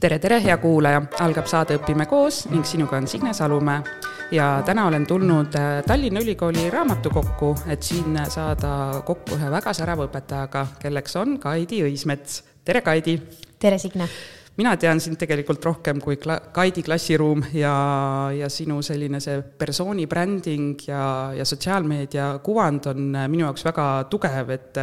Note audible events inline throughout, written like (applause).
tere, tere, hea kuulaja, algab saade Õpime koos ning sinuga on Signe Salumäe. ja täna olen tulnud äh, Tallinna Ülikooli raamatukokku, et siin saada kokku ühe väga särava õpetajaga, kelleks on Kaidi Õismets. tere, Kaidi! tere, Signe! Mina tean sind tegelikult rohkem kui kla-, Kaidi klassiruum ja, ja sinu selline see persooni bränding ja, ja sotsiaalmeedia kuvand on minu jaoks väga tugev, et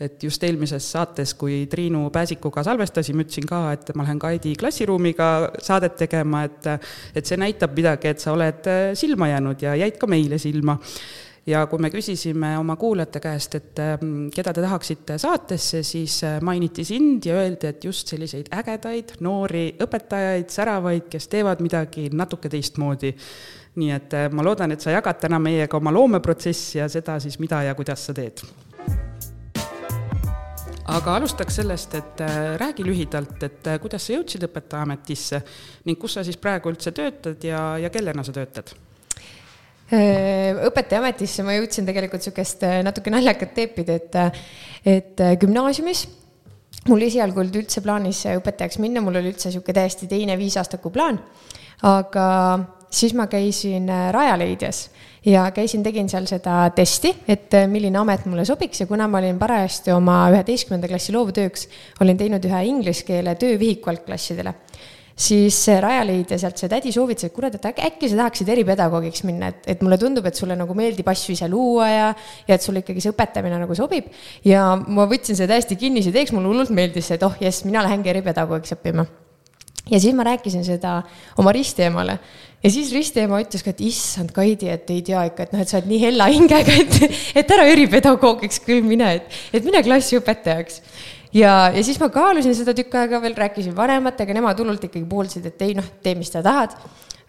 et just eelmises saates, kui Triinu Pääsikuga salvestasime, ütlesin ka, et ma lähen Kaidi klassiruumiga saadet tegema, et et see näitab midagi, et sa oled silma jäänud ja jäid ka meile silma ja kui me küsisime oma kuulajate käest, et keda te tahaksite saatesse, siis mainiti sind ja öeldi, et just selliseid ägedaid noori õpetajaid, säravaid, kes teevad midagi natuke teistmoodi. nii et ma loodan, et sa jagad täna meiega oma loomeprotsessi ja seda siis, mida ja kuidas sa teed aga alustaks sellest, et äh, räägi lühidalt, et äh, kuidas sa jõudsid õpetajaametisse ning kus sa siis praegu üldse töötad ja, ja kellena sa töötad? Äh, õpetajaametisse ma jõudsin tegelikult niisugust natuke naljakat teed pidi, et, et gümnaasiumis. Mul esialgu olid üldse plaanis õpetajaks minna, mul oli üldse niisugune täiesti teine viisaastaku plaan, aga siis ma käisin Rajaleidjas ja käisin, tegin seal seda testi, et äh, milline amet mulle sobiks. Ja kuna ma olin parajasti oma üheteistkümnenda klassi loovtööks, olin teinud ühe inglise keele töövihiku algklassidele, siis Rajaleidja sealt see tädi soovitas, et kurat, et äkki sa tahaksid eripedagoogiks minna, et, et mulle tundub, et sulle nagu meeldib asju ise luua ja, ja et sulle ikkagi see õpetamine nagu sobib. ja ma võtsin seda täiesti kinnise teeks, mulle hullult meeldis see, et oh jess, mina lähengi eripedagoogiks õppima ja siis ma rääkisin seda oma ristiemale ja siis ristiema ütles ka, et issand, Kaidi, et ei tea ikka, et noh, et sa oled nii hella hingega, et, et ära eripedagoogiks küll mine, et, et mine klassiõpetajaks. Ja, ja siis ma kaalusin seda tükk aega veel, rääkisin vanematega, nemad hullult ikkagi pooldasid, et ei noh, tee, mis sa tahad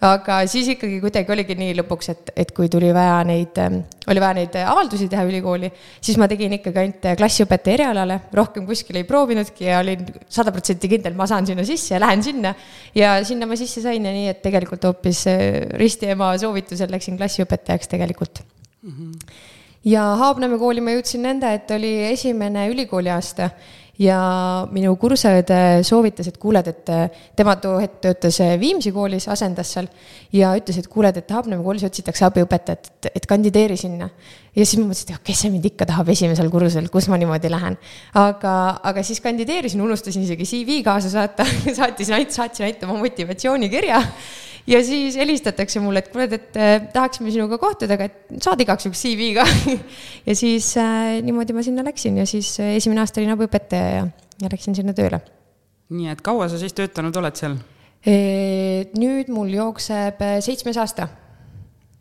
aga siis ikkagi kuidagi oligi nii lõpuks, et, et kui tuli vaja neid, ähm, oli vaja neid avaldusi teha ülikooli, siis ma tegin ikkagi ainult klassiõpetaja erialale, rohkem kuskil ei proovinudki ja olin sada protsenti kindel, ma saan sinna sisse ja lähen sinna. ja sinna ma sisse sain ja nii, et tegelikult hoopis äh, ristiema soovitusel läksin klassiõpetajaks tegelikult mm. -hmm. ja Haapnõmme kooli ma jõudsin nõnda, et oli esimene ülikooliaasta ja minu kursaõde soovitas, et kuuled, et tema too hetk töötas äh, Viimsi koolis, asendas seal ja ütles, et kuuled, et Haapnõmme koolis otsitakse abiõpetajat, et, et kandideeri sinna. ja siis ma mõtlesin, et kes see mind ikka tahab esimesel kursusel, kus ma niimoodi lähen. aga, aga siis kandideerisin, unustasin isegi CV kaasa saata (laughs) saatis, saatsin ainult oma motivatsioonikirja ja siis helistatakse mulle, et kuule, et äh, tahaksime sinuga kohtuda, aga et saad igaks juhuks CV ka (laughs) ja siis äh, niimoodi ma sinna läksin ja siis äh, esimene aasta olin abiõpetaja ja, ja läksin sinna tööle. nii et kaua sa siis töötanud oled seal? nüüd mul jookseb äh, seitsmes aasta.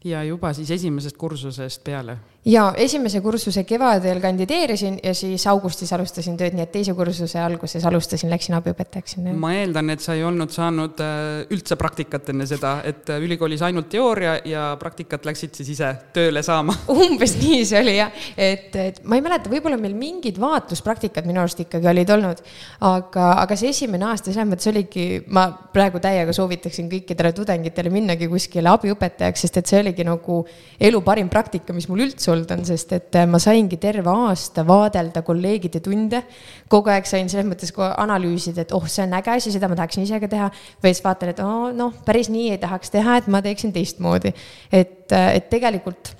ja juba siis esimesest kursusest peale ja esimese kursuse kevadel kandideerisin ja siis augustis alustasin tööd, nii et teise kursuse alguses alustasin, läksin abiõpetajaks sinna. ma eeldan, et sa ei olnud saanud äh, üldse praktikat enne seda, et äh, ülikoolis ainult teooria ja praktikat läksid siis ise tööle saama? (laughs) umbes nii see oli jah, et, et ma ei mäleta, võib-olla meil mingid vaatluspraktikad minu arust ikkagi olid olnud, aga, aga see esimene aasta selles mõttes oligi, ma praegu täiega soovitaksin kõikidele tudengitele minnagi kuskile abiõpetajaks, sest et see oligi nagu elu parim praktika, mis mul üldse suldan, sest et äh, ma saingi terve aasta vaadelda kolleegide tunde. kogu aeg sain selles mõttes analüüsida, et oh, see on äge asi, seda ma tahaksin ise ka teha. või siis vaatan, et oh, noh, päris nii ei tahaks teha, et ma teeksin teistmoodi. et, äh, et tegelikult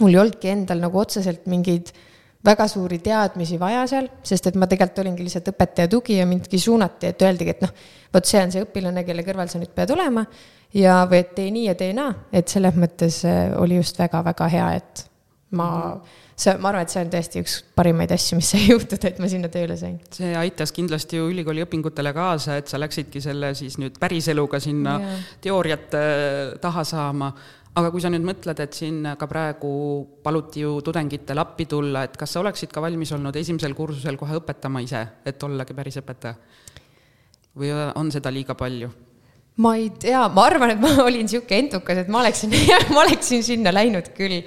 mul ei olnudki endal nagu otseselt mingeid väga suuri teadmisi vaja seal, sest et ma tegelikult olingi lihtsalt õpetaja tugi ja mindki suunati, et öeldigi, et noh, vot see on see õpilane, kelle kõrval sa nüüd pead olema ja, või et tee nii ja tee naa, et selles mõttes äh, oli just väga-väga hea, et ma, see, ma arvan, et see on tõesti üks parimaid asju, mis sai (laughs) juhtuda, et ma sinna tööle sain. see aitas kindlasti ju ülikooli õpingutele kaasa, et sa läksidki selle siis nüüd päriseluga sinna yeah. teooriat taha saama. aga kui sa nüüd mõtled, et siin ka praegu paluti ju tudengitel appi tulla, et kas sa oleksid ka valmis olnud esimesel kursusel kohe õpetama ise, et ollagi päris õpetaja? või on seda liiga palju? ma ei tea, ma arvan, et ma (laughs) olin niisugune entukas, et ma oleksin (laughs) ma oleksin sinna läinud küll,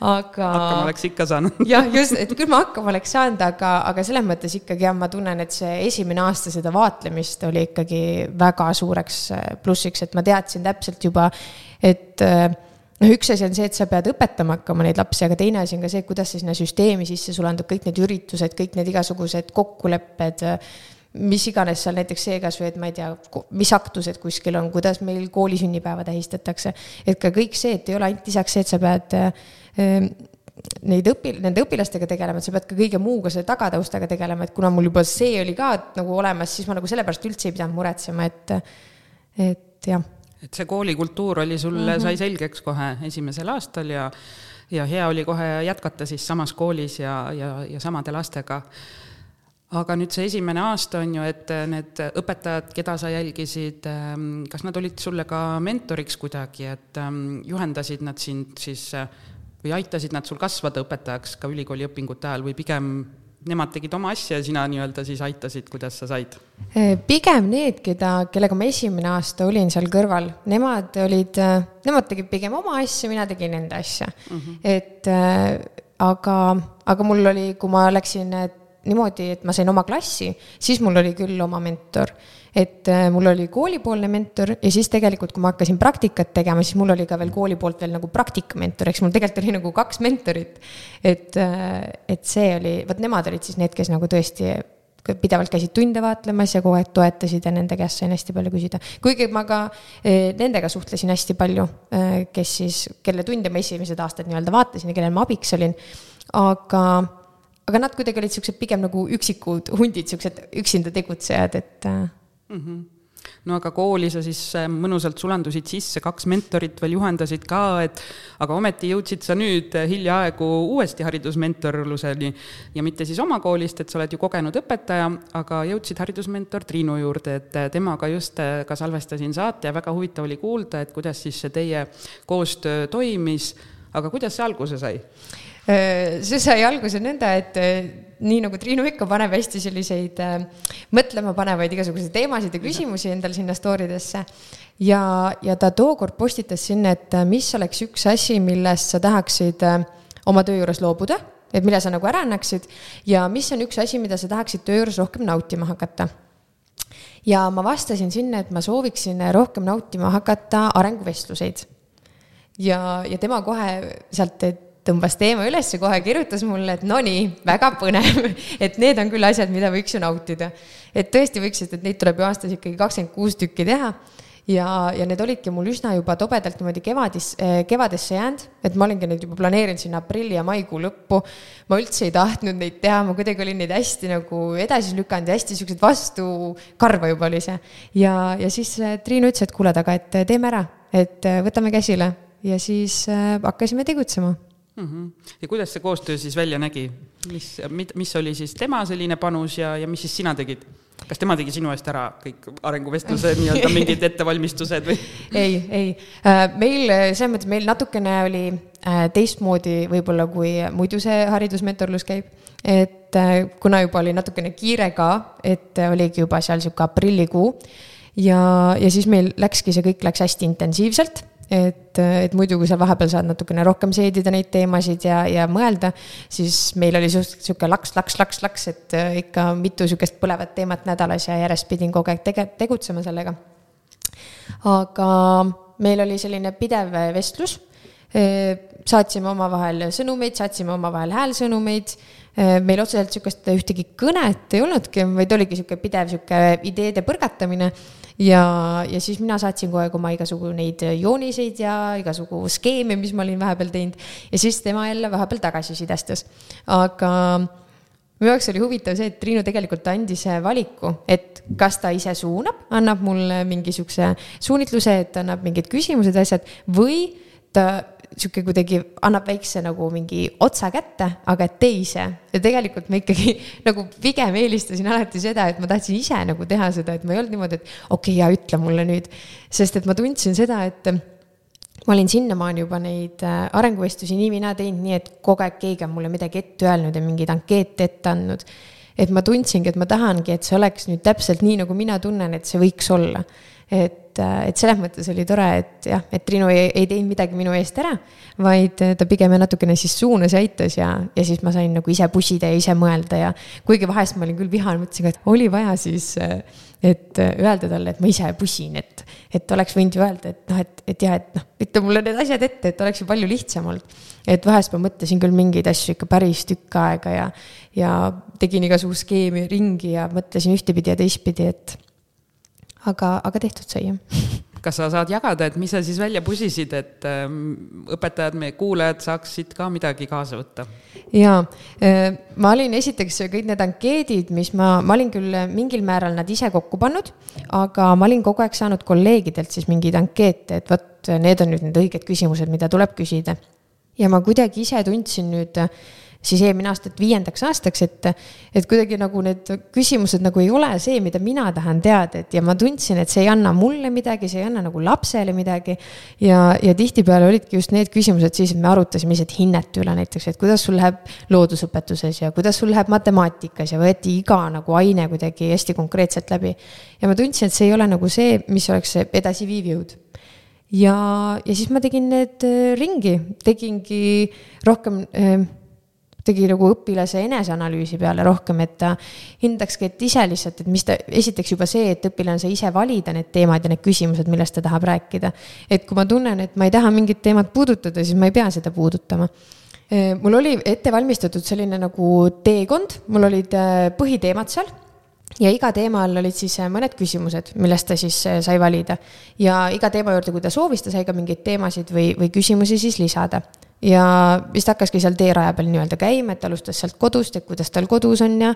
aga. hakkama oleks ikka saanud (laughs) jah, just, et küll ma hakkama oleks saanud, aga, aga selles mõttes ikkagi jah, ma tunnen, et see esimene aasta seda vaatlemist oli ikkagi väga suureks äh, plussiks, et ma teadsin täpselt juba, et äh, noh, üks asi on see, et sa pead õpetama hakkama neid lapsi, aga teine asi on ka see, kuidas sa sinna süsteemi sisse sulandub, kõik need üritused, kõik need igasugused kokkulepped mis iganes seal näiteks see kasvõi, et ma ei tea, mis aktused kuskil on, kuidas meil kooli sünnipäeva tähistatakse. et ka kõik see, et ei ole ainult lisaks see, et sa pead äh, neid õpi-, nende õpilastega tegelema, et sa pead ka kõige muuga selle tagataustaga tegelema, et kuna mul juba see oli ka nagu olemas, siis ma nagu sellepärast üldse ei pidanud muretsema, et, et jah. et see koolikultuur oli sulle mm, -hmm. sai selgeks kohe esimesel aastal ja, ja hea oli kohe jätkata siis samas koolis ja, ja, ja samade lastega aga nüüd see esimene aasta on ju, et need õpetajad, keda sa jälgisid, ähm, kas nad olid sulle ka mentoriks kuidagi, et ähm, juhendasid nad sind siis või aitasid nad sul kasvada õpetajaks ka ülikooli õpingute ajal või pigem nemad tegid oma asja ja sina nii-öelda siis aitasid, kuidas sa said? Äh, pigem need, keda, kellega ma esimene aasta olin seal kõrval, nemad olid, äh, nemad tegid pigem oma asja, mina tegin enda asja mm. -hmm. et äh, aga, aga mul oli, kui ma läksin niimoodi, et ma sain oma klassi, siis mul oli küll oma mentor et äh, mul oli koolipoolne mentor ja siis tegelikult, kui ma hakkasin praktikat tegema, siis mul oli ka veel kooli poolt veel nagu praktikamentor, eks mul tegelikult oli nagu kaks mentorit. et, äh, et see oli, vot nemad olid siis need, kes nagu tõesti pidevalt käisid tunde vaatlemas ja kogu aeg toetasid ja nende käest sain hästi palju küsida. kuigi ma ka eh, nendega suhtlesin hästi palju kes siis, kelle tunde ma esimesed aastad nii-öelda vaatasin ja kellele ma abiks olin. aga, aga nad kuidagi olid siuksed pigem nagu üksikud hundid, siuksed üksinda tegutsejad, et mm. -hmm no aga kooli sa siis äh, mõnusalt sulandusid sisse, kaks mentorit veel juhendasid ka, et aga ometi jõudsid sa nüüd äh, hiljaaegu uuesti haridusmentorluseni ja mitte siis oma koolist, et sa oled ju kogenud õpetaja, aga jõudsid haridusmentor Triinu juurde, et äh, temaga just ka salvestasin saate ja väga huvitav oli kuulda, et kuidas siis see teie koostöö toimis, aga kuidas see alguse sai? see sai alguse nõnda, et nii nagu Triinu ikka paneb hästi selliseid äh, mõtlema panevaid igasuguseid teemasid ja küsimusi endal sinna story desse. ja, ja ta tookord postitas sinna, et äh, mis oleks üks asi, millest sa tahaksid äh, oma töö juures loobuda, et mille sa nagu ära annaksid ja mis on üks asi, mida sa tahaksid töö juures rohkem nautima hakata ja ma vastasin sinna, et ma sooviksin rohkem nautima hakata arenguvestluseid. ja, ja tema kohe sealt, et tõmbas teema üles ja kohe kirjutas mulle, et no nii, väga põnev, (laughs) et need on küll asjad, mida võiks ju nautida. et tõesti võiks, sest et neid tuleb ju aastas ikkagi kakskümmend kuus tükki teha. Ja, ja need olidki mul üsna juba tobedalt niimoodi kevadis, eh, kevadesse jäänud, et ma olingi neid juba planeerinud sinna aprilli ja maikuu lõppu. ma üldse ei tahtnud neid teha, ma kuidagi olin neid hästi nagu edasi lükanud ja hästi siuksed vastu karva juba oli see. ja, ja siis eh, Triinu ütles, et kuule, aga et teeme ära, et eh, võtame käsile. Ja siis hakkasime tegutsema mm. -hmm. ja kuidas see koostöö siis välja nägi, mis, mis oli siis tema selline panus ja, ja mis siis sina tegid? kas tema tegi sinu eest ära kõik arenguvestluse (laughs) nii-öelda mingid ettevalmistused või? ei, ei, äh, meil selles mõttes meil natukene oli äh, teistmoodi võib-olla, kui muidu see haridusmentorlus käib. et äh, kuna juba oli natukene kiire ka, et oligi juba seal sihuke aprillikuu ja, ja siis meil läkski see kõik läks hästi intensiivselt et, et muidu, kui seal vahepeal saad natukene rohkem seedida neid teemasid ja, ja mõelda, siis meil oli sihuke laks, laks, laks, laks, et äh, ikka mitu sihukest põlevat teemat nädalas ja järjest pidin kogu aeg tege-, tegutsema sellega. aga meil oli selline pidev vestlus. Äh, saatsime omavahel sõnumeid, saatsime omavahel häälsõnumeid äh, meil otseselt sihukest ühtegi kõnet ei olnudki, vaid oligi sihuke pidev sihuke ideede põrgatamine ja, ja siis mina saatsin kogu aeg oma igasugu neid jooniseid ja igasugu skeeme, mis ma olin vahepeal teinud ja siis tema jälle vahepeal tagasisidestas. aga minu jaoks oli huvitav see, et Triinu tegelikult andis valiku, et kas ta ise suunab, annab mulle mingi sihukese suunitluse, et annab mingid küsimused, asjad või ta sihuke kuidagi annab väikse nagu mingi otsa kätte, aga tee ise. ja tegelikult ma ikkagi (laughs) nagu pigem eelistasin alati seda, et ma tahtsin ise nagu teha seda, et ma ei olnud niimoodi, et okei okay,, ja ütle mulle nüüd. sest et ma tundsin seda, et ma olin sinnamaani juba neid äh, arenguvestlusi nii mina teinud, nii et kogu aeg keegi on mulle midagi ette öelnud ja mingeid ankeete ette andnud. et ma tundsingi, et ma tahangi, et see oleks nüüd täpselt nii, nagu mina tunnen, et see võiks olla et, äh, et selles mõttes oli tore, et jah, et Triinu ei, ei teinud midagi minu eest ära, vaid ta pigem natukene siis suunas ja aitas ja, ja siis ma sain nagu ise pusida ja ise mõelda ja kuigi vahest ma olin küll vihane, mõtlesin ka, et oli vaja siis, äh, et äh, öelda talle, et ma ise pusin, et, et oleks võinud ju öelda, et noh, et, et jah, et noh, ütle mulle need asjad ette, et oleks ju palju lihtsam olnud. et vahest ma mõtlesin küll mingeid asju ikka päris tükk aega ja, ja tegin igasugu skeemi ringi ja mõtlesin ühtepidi ja teistpidi, et aga, aga tehtud sai jah kas sa saad jagada, et mis sa siis välja pusisid, et ähm, õpetajad, meie kuulajad saaksid ka midagi kaasa võtta? jaa, äh, ma olin esiteks kõik need ankeedid, mis ma, ma olin küll mingil määral nad ise kokku pannud, aga ma olin kogu aeg saanud kolleegidelt siis mingeid ankeete, et vot need on nüüd need õiged küsimused, mida tuleb küsida. ja ma kuidagi ise tundsin nüüd äh, siis eelmine aasta, et viiendaks aastaks, et, et kuidagi nagu need küsimused nagu ei ole see, mida mina tahan teada, et ja ma tundsin, et see ei anna mulle midagi, see ei anna nagu lapsele midagi. ja, ja tihtipeale olidki just need küsimused siis, et me arutasime lihtsalt hinnete üle näiteks, et kuidas sul läheb loodusõpetuses ja kuidas sul läheb matemaatikas ja võeti iga nagu aine kuidagi hästi konkreetselt läbi. ja ma tundsin, et see ei ole nagu see, mis oleks edasiviiv jõud ja, ja siis ma tegin need äh, ringi, tegingi rohkem äh, tegi nagu õpilase eneseanalüüsi peale rohkem, et ta hindakski, et ise lihtsalt, et mis ta, esiteks juba see, et õpilane sai ise valida need teemad ja need küsimused, millest ta tahab rääkida. et kui ma tunnen, et ma ei taha mingit teemat puudutada, siis ma ei pea seda puudutama mul oli ette valmistatud selline nagu teekond, mul olid äh, põhiteemad seal ja iga teema all olid siis äh, mõned küsimused, millest ta siis äh, sai valida. ja iga teema juurde, kui ta soovis, ta sai ka mingeid teemasid või, või küsimusi siis lisada ja vist hakkaski seal teeraja peal nii-öelda käima, et alustas sealt kodust, et kuidas tal kodus on ja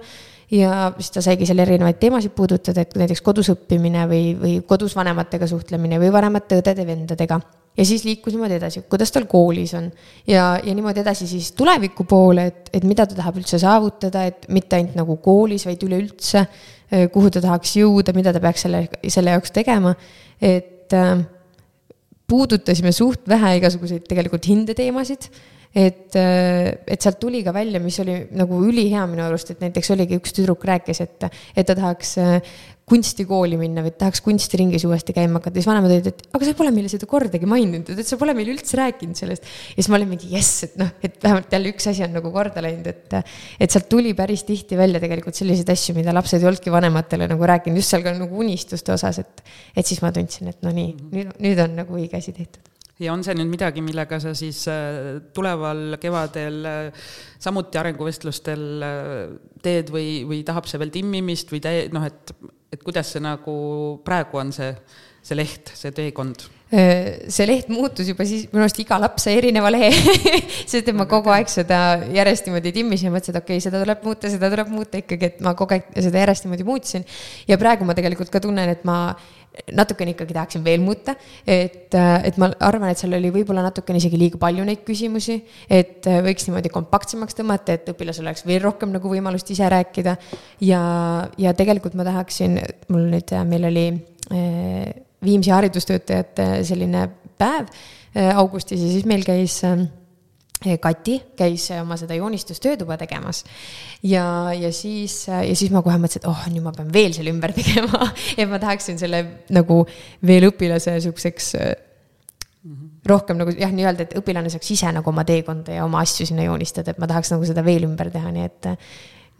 ja siis ta saigi seal erinevaid teemasid puudutada, et näiteks kodus õppimine või, või kodus vanematega suhtlemine või vanemate õdede-vendadega. ja siis liikus niimoodi edasi, kuidas tal koolis on ja, ja niimoodi edasi siis tuleviku poole, et, et mida ta tahab üldse saavutada, et mitte ainult nagu koolis, vaid üleüldse, kuhu ta tahaks jõuda, mida ta peaks selle, selle jaoks tegema, et äh, puudutasime suht vähe igasuguseid tegelikult hindeteemasid, et, et sealt tuli ka välja, mis oli nagu ülihea minu arust, et näiteks oligi üks tüdruk rääkis, et, et ta tahaks kunstikooli minna või tahaks kunstiringis uuesti käima hakata, siis vanemad olid, et aga sa pole meile seda kordagi maininud, et sa pole meile üldse rääkinud sellest. ja siis ma olin mingi jess, et noh, et vähemalt jälle üks asi on nagu korda läinud, et, et sealt tuli päris tihti välja tegelikult selliseid asju, mida lapsed ei olnudki vanematele nagu rääkinud, just seal ka nagu unistuste osas, et, et siis ma tundsin, et no nii, nüüd, nüüd on nagu õige asi tehtud ja on see nüüd midagi, millega sa siis äh, tuleval kevadel äh, samuti arenguvestlustel äh, teed või, või tahab see veel timmimist või täie-, noh, et et kuidas see nagu praegu on see, see leht, see teekond? see leht muutus juba siis, minu arust iga laps sai erineva lehe (laughs) sest et ma kogu aeg seda järjest niimoodi timmisin ja mõtlesin, et okei okay,, seda tuleb muuta, seda tuleb muuta ikkagi, et ma kogu aeg seda järjest niimoodi muutsin. ja praegu ma tegelikult ka tunnen, et ma natukene ikkagi tahaksin veel muuta, et, et ma arvan, et seal oli võib-olla natukene isegi liiga palju neid küsimusi, et võiks niimoodi kompaktsemaks tõmmata, et õpilasel oleks veel rohkem nagu võimalust ise rääkida. ja, ja tegelikult ma tahaksin, mul nüüd, meil oli eh, Viimsi haridustöötajate selline päev eh, augustis ja siis meil käis äh, Kati käis oma seda joonistustöötuba tegemas ja, ja siis, ja siis ma kohe mõtlesin, et oh, nüüd ma pean veel selle ümber tegema (laughs) et ma tahaksin selle nagu veel õpilase sihukeseks -hmm. rohkem nagu jah, nii-öelda, et õpilane saaks ise nagu oma teekonda ja oma asju sinna joonistada, et ma tahaks nagu seda veel ümber teha, nii et,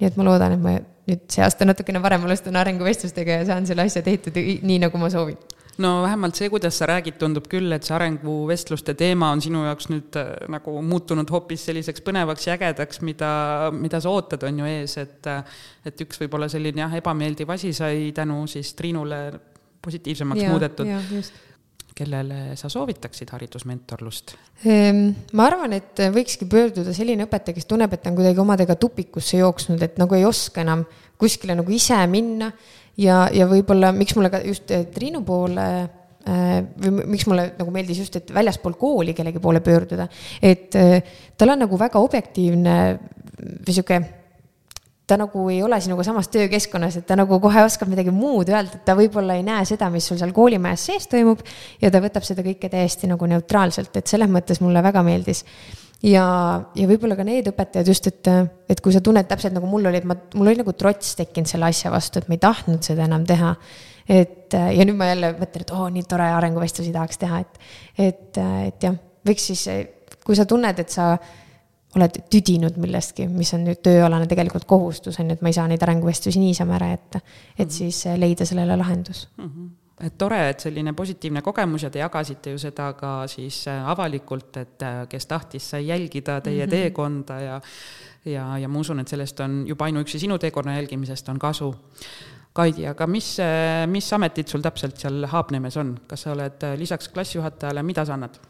nii et ma loodan, et ma nüüd see aasta natukene varem alustan arenguvestlustega ja saan selle asja tehtud nii, nagu ma soovin no vähemalt see, kuidas sa räägid, tundub küll, et see arenguvestluste teema on sinu jaoks nüüd äh, nagu muutunud hoopis selliseks põnevaks ja ägedaks, mida, mida sa ootad, on ju ees, et äh, et üks võib-olla selline jah, ebameeldiv asi sai tänu siis Triinule positiivsemaks ja, muudetud. kellele sa soovitaksid haridusmentorlust? Ehm, ma arvan, et võikski pöörduda selline õpetaja, kes tunneb, et ta on kuidagi omadega tupikusse jooksnud, et nagu ei oska enam kuskile nagu ise minna ja, ja võib-olla miks mulle ka just eh, Triinu poole äh, või miks mulle nagu meeldis just, et väljaspool kooli kellegi poole pöörduda, et äh, tal on nagu väga objektiivne või sihuke ta nagu ei ole sinuga samas töökeskkonnas, et ta nagu kohe oskab midagi muud öelda, et ta võib-olla ei näe seda, mis sul seal koolimajas sees toimub ja ta võtab seda kõike täiesti nagu neutraalselt, et selles mõttes mulle väga meeldis ja, ja võib-olla ka need õpetajad just, et, et kui sa tunned täpselt nagu mul oli, et ma, mul oli nagu trots tekkinud selle asja vastu, et ma ei tahtnud seda enam teha. et ja nüüd ma jälle mõtlen, et oo oh,, nii tore arenguvestlusi tahaks teha, et, et, et jah, võiks siis, kui sa tunned, et sa oled tüdinud millestki, mis on nüüd tööalane tegelikult kohustus, on ju, et ma ei saa neid arenguvestlusi niisama ära jätta. et mm -hmm. siis leida sellele lahendus mm. -hmm et tore, et selline positiivne kogemus ja te jagasite ju seda ka siis äh, avalikult, et äh, kes tahtis, sai jälgida teie mm -hmm. teekonda ja ja, ja ma usun, et sellest on juba ainuüksi sinu teekonna jälgimisest on kasu. Kaidi, aga mis, äh, mis ametid sul täpselt seal Haapnemes on, kas sa oled lisaks klassijuhatajale, mida sa annad?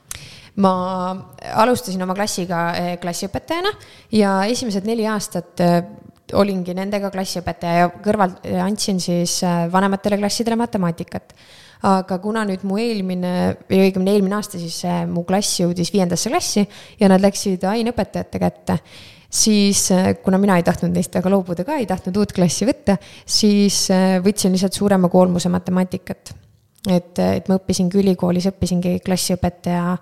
ma alustasin oma klassiga klassiõpetajana ja esimesed neli aastat olingi nendega klassiõpetaja ja kõrvalt andsin siis äh, vanematele klassidele matemaatikat. aga kuna nüüd mu eelmine, või õigemini eelmine aasta siis äh, mu klass jõudis viiendasse klassi ja nad läksid aineõpetajate kätte, siis kuna mina ei tahtnud neist väga loobuda ka, ei tahtnud uut klassi võtta, siis võtsin lihtsalt suurema koormuse matemaatikat. et, et ma õppisingi ülikoolis, õppisingi klassiõpetaja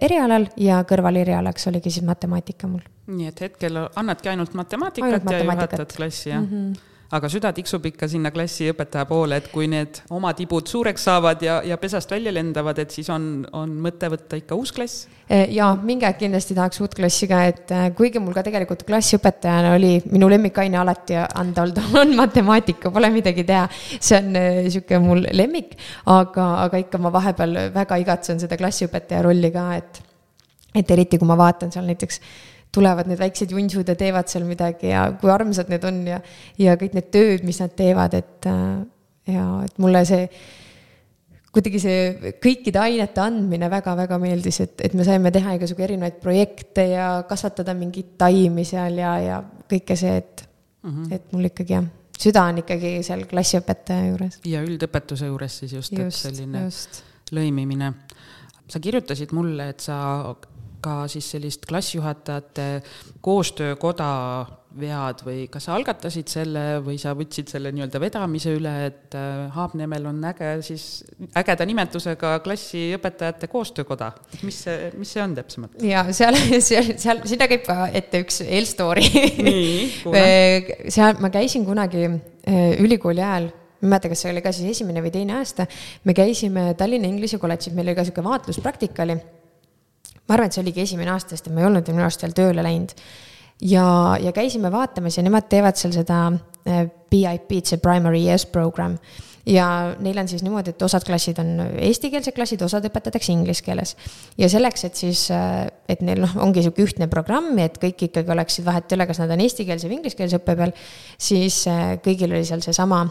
erialal ja kõrvalerialaks oligi siis matemaatika mul nii et hetkel annadki ainult matemaatikat ainult ja juhatad klassi, jah mm? -hmm aga süda tiksub ikka sinna klassiõpetaja poole, et kui need oma tibud suureks saavad ja, ja pesast välja lendavad, et siis on, on mõte võtta ikka uus klass? E, ja mingi aeg kindlasti tahaks uut klassi ka, et äh, kuigi mul ka tegelikult klassiõpetajana oli minu lemmikaine alati anda olnud, on (laughs) matemaatika, pole midagi teha. see on niisugune mul lemmik, aga, aga ikka ma vahepeal väga igatsen seda klassiõpetaja rolli ka, et, et eriti kui ma vaatan seal näiteks tulevad need väiksed junsud ja teevad seal midagi ja kui armsad need on ja, ja kõik need tööd, mis nad teevad, et äh, ja et mulle see kuidagi see kõikide ainete andmine väga-väga meeldis, et, et me saime teha igasugu erinevaid projekte ja kasvatada mingeid taimi seal ja, ja kõike see, et mm, -hmm. et mul ikkagi jah, süda on ikkagi seal klassiõpetaja juures. ja üldõpetuse juures siis just, just, et selline just. lõimimine. sa kirjutasid mulle, et sa ka siis sellist klassijuhatajate koostöökoda vead või kas sa algatasid selle või sa võtsid selle nii-öelda vedamise üle, et äh, Haabnemel on äge siis, ägeda nimetusega klassiõpetajate koostöökoda, mis see, mis see on täpsemalt? ja seal, seal, seal, sinna käib ka ette üks eelstory. (laughs) seal ma käisin kunagi äh, ülikooli ajal ma ei mäleta, kas see oli ka siis esimene või teine aasta, me käisime Tallinna Inglise kolledžis, meil oli ka sihuke vaatluspraktika oli ma arvan, et see oligi esimene aasta, sest ma ei olnud minu arust veel tööle läinud. ja, ja käisime vaatamas ja nemad teevad seal seda äh, see primary years program ja neil on siis niimoodi, et osad klassid on eestikeelsed klassid, osad õpetatakse inglise keeles. ja selleks, et siis, äh, et neil noh, ongi sihuke ühtne programm, et kõik ikkagi oleksid vahet ei ole, kas nad on eestikeelse või ingliskeelse õppe peal, siis äh, kõigil oli seal seesama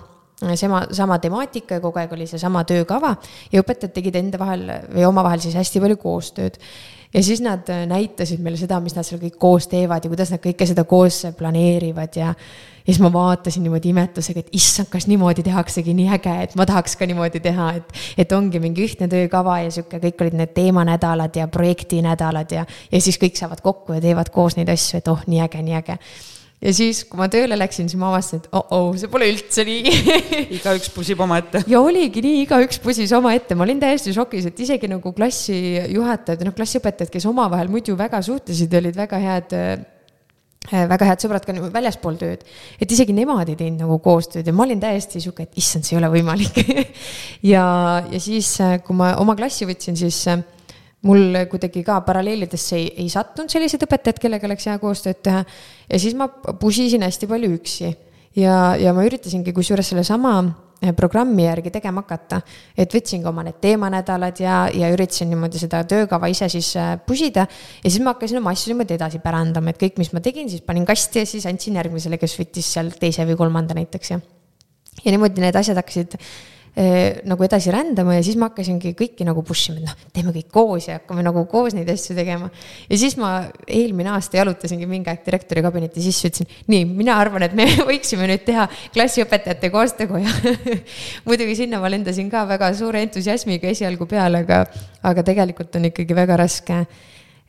sama, sama temaatika ja kogu aeg oli seesama töökava ja õpetajad tegid enda vahel või omavahel siis hästi palju koostööd ja siis nad äh, näitasid meile seda, mis nad seal kõik koos teevad ja kuidas nad kõike seda koos planeerivad ja. ja siis ma vaatasin niimoodi imetlusega, et issand, kas niimoodi tehaksegi nii äge, et ma tahaks ka niimoodi teha, et. et ongi mingi ühtne töökava ja sihuke, kõik olid need teemanädalad ja projektinädalad ja, ja siis kõik saavad kokku ja teevad koos neid asju, et oh, nii äge, nii äge ja siis, kui ma tööle läksin, siis ma avastasin, et oh-oh, see pole üldse nii. (laughs) Igaüks pusib omaette. ja oligi nii, igaüks pusis omaette, ma olin täiesti šokis, et isegi nagu klassijuhatajad, noh, klassiõpetajad, kes omavahel muidu väga suhtlesid, olid väga head äh, väga head sõbrad ka väljaspool tööd, et isegi nemad ei teinud nagu koostööd ja ma olin täiesti sihuke, et issand, see ei ole võimalik. (laughs) Ja, ja siis, äh, kui ma oma klassi võtsin, siis äh, mul kuidagi ka paralleelidesse ei, ei sattunud sellised õpetajad, kellega oleks hea koostööd teha. ja siis ma pusisin hästi palju üksi ja, ja ma üritasingi kusjuures sellesama eh, programmi järgi tegema hakata. et võtsingi oma need teemanädalad ja, ja üritasin niimoodi seda töökava ise siis eh, pusida. ja siis ma hakkasin oma asju niimoodi edasi pärandama, et kõik, mis ma tegin, siis panin kasti ja siis andsin järgmisele, kes võttis seal teise või kolmanda näiteks ja. ja niimoodi need asjad hakkasid nagu edasi rändama ja siis ma hakkasingi kõiki nagu push ima, et noh, teeme kõik koos ja hakkame nagu koos neid asju tegema. ja siis ma eelmine aasta jalutasingi mingi aeg direktori kabinetti sisse, ütlesin, nii, mina arvan, et me (laughs) võiksime nüüd teha klassiõpetajate koostöökoja (laughs) muidugi sinna ma lendasin ka väga suure entusiasmiga esialgu peale, aga, aga tegelikult on ikkagi väga raske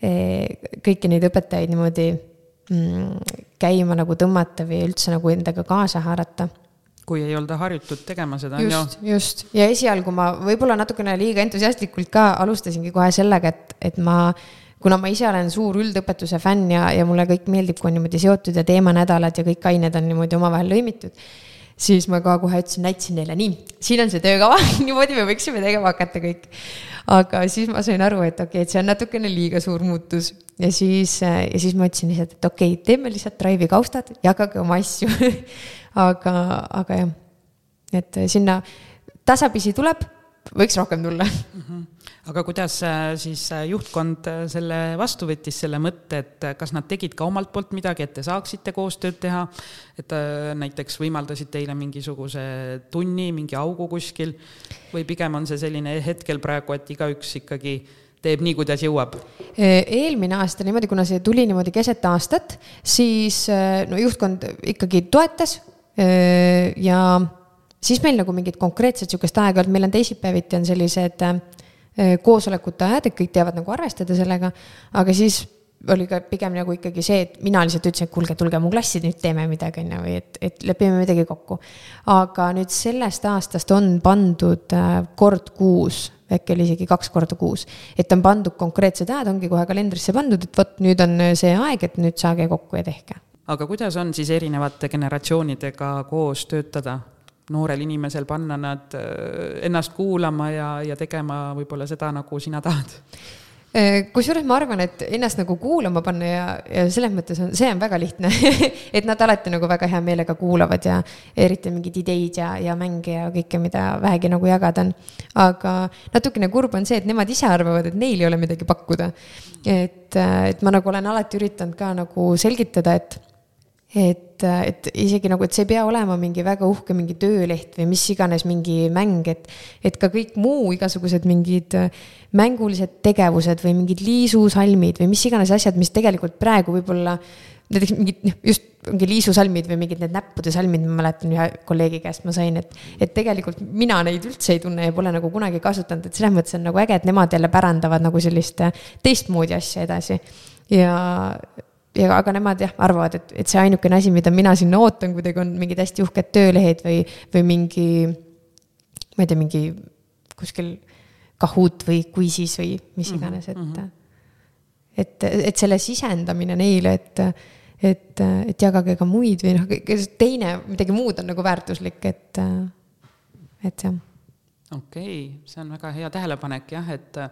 eh, kõiki neid õpetajaid niimoodi mm, käima nagu tõmmata või üldse nagu endaga kaasa haarata kui ei olda harjutud tegema seda. just, just ja esialgu ma võib-olla natukene liiga entusiastlikult ka alustasingi kohe sellega, et, et ma kuna ma ise olen suur üldõpetuse fänn ja, ja mulle kõik meeldib, kui on niimoodi seotud ja teemanädalad ja kõik ained on niimoodi omavahel lõimitud, siis ma ka kohe ütlesin, näitasin neile, nii, siin on see töökava (laughs) niimoodi me võiksime tegema hakata kõik. aga siis ma sain aru, et okei okay,, et see on natukene liiga suur muutus ja siis, ja siis ma ütlesin lihtsalt, et okei okay,, teeme lihtsalt Drive'i kaustad, jagage oma asju (laughs) aga, aga jah, et sinna tasapisi tuleb, võiks rohkem tulla mm. -hmm aga kuidas äh, siis äh, juhtkond äh, selle vastu võttis, selle mõtte, et kas nad tegid ka omalt poolt midagi, et te saaksite koostööd teha, et näiteks võimaldasid teile mingisuguse tunni, mingi augu kuskil? Või pigem on see selline hetkel praegu, et igaüks ikkagi teeb nii, kuidas jõuab? eelmine aasta niimoodi, kuna see tuli niimoodi keset aastat, siis no juhtkond ikkagi toetas ja siis meil nagu mingit konkreetset sihukest aega ei olnud, meil on teisipäeviti on sellised Äh, koosolekute ajad, et kõik teavad nagu arvestada sellega, aga siis oli ka pigem nagu ikkagi see, et mina lihtsalt ütlesin, et kuulge, tulge mu klassi, nüüd teeme midagi, on ju, või et, et lepime midagi kokku. aga nüüd sellest aastast on pandud äh, kord kuus, äkki oli isegi kaks korda kuus, et on pandud konkreetsed ajad, ongi kohe kalendrisse pandud, et vot nüüd on see aeg, et nüüd saage kokku ja tehke. aga kuidas on siis erinevate generatsioonidega koos töötada? Noorel inimesel panna nad äh, ennast kuulama ja, ja tegema võib-olla seda, nagu sina tahad? Äh, kusjuures ma arvan, et ennast nagu kuulama panna ja, ja selles mõttes on, see on väga lihtne (laughs) et nad alati nagu väga hea meelega kuulavad ja eriti mingeid ideid ja, ja mänge ja kõike, mida vähegi nagu jagada on. aga natukene kurb on see, et nemad ise arvavad, et neil ei ole midagi pakkuda. et, et ma nagu olen alati üritanud ka nagu selgitada, et et, et isegi nagu, et see ei pea olema mingi väga uhke mingi tööleht või mis iganes mingi mäng, et, et ka kõik muu igasugused mingid mängulised tegevused või mingid liisusalmid või mis iganes asjad, mis tegelikult praegu võib-olla näiteks mingid, noh, just mingi liisusalmid või mingid need näppude salmid, ma mäletan ühe kolleegi käest ma sain, et, et tegelikult mina neid üldse ei tunne ja pole nagu kunagi kasutanud, et selles mõttes on nagu äge, et nemad jälle pärandavad nagu sellist teistmoodi asja edasi. ja ja aga nemad jah, arvavad, et, et see ainukene asi, mida mina sinna ootan kuidagi on mingid hästi uhked töölehed või, või mingi, ma ei tea, mingi kuskil Kahoot või Quizis või mis mhm, iganes, et mm. -hmm. et, et selle sisendamine neile, et, et, et jagage ka muid või noh, teine, midagi muud on nagu väärtuslik, et, et jah. okei okay,, see on väga hea tähelepanek jah, et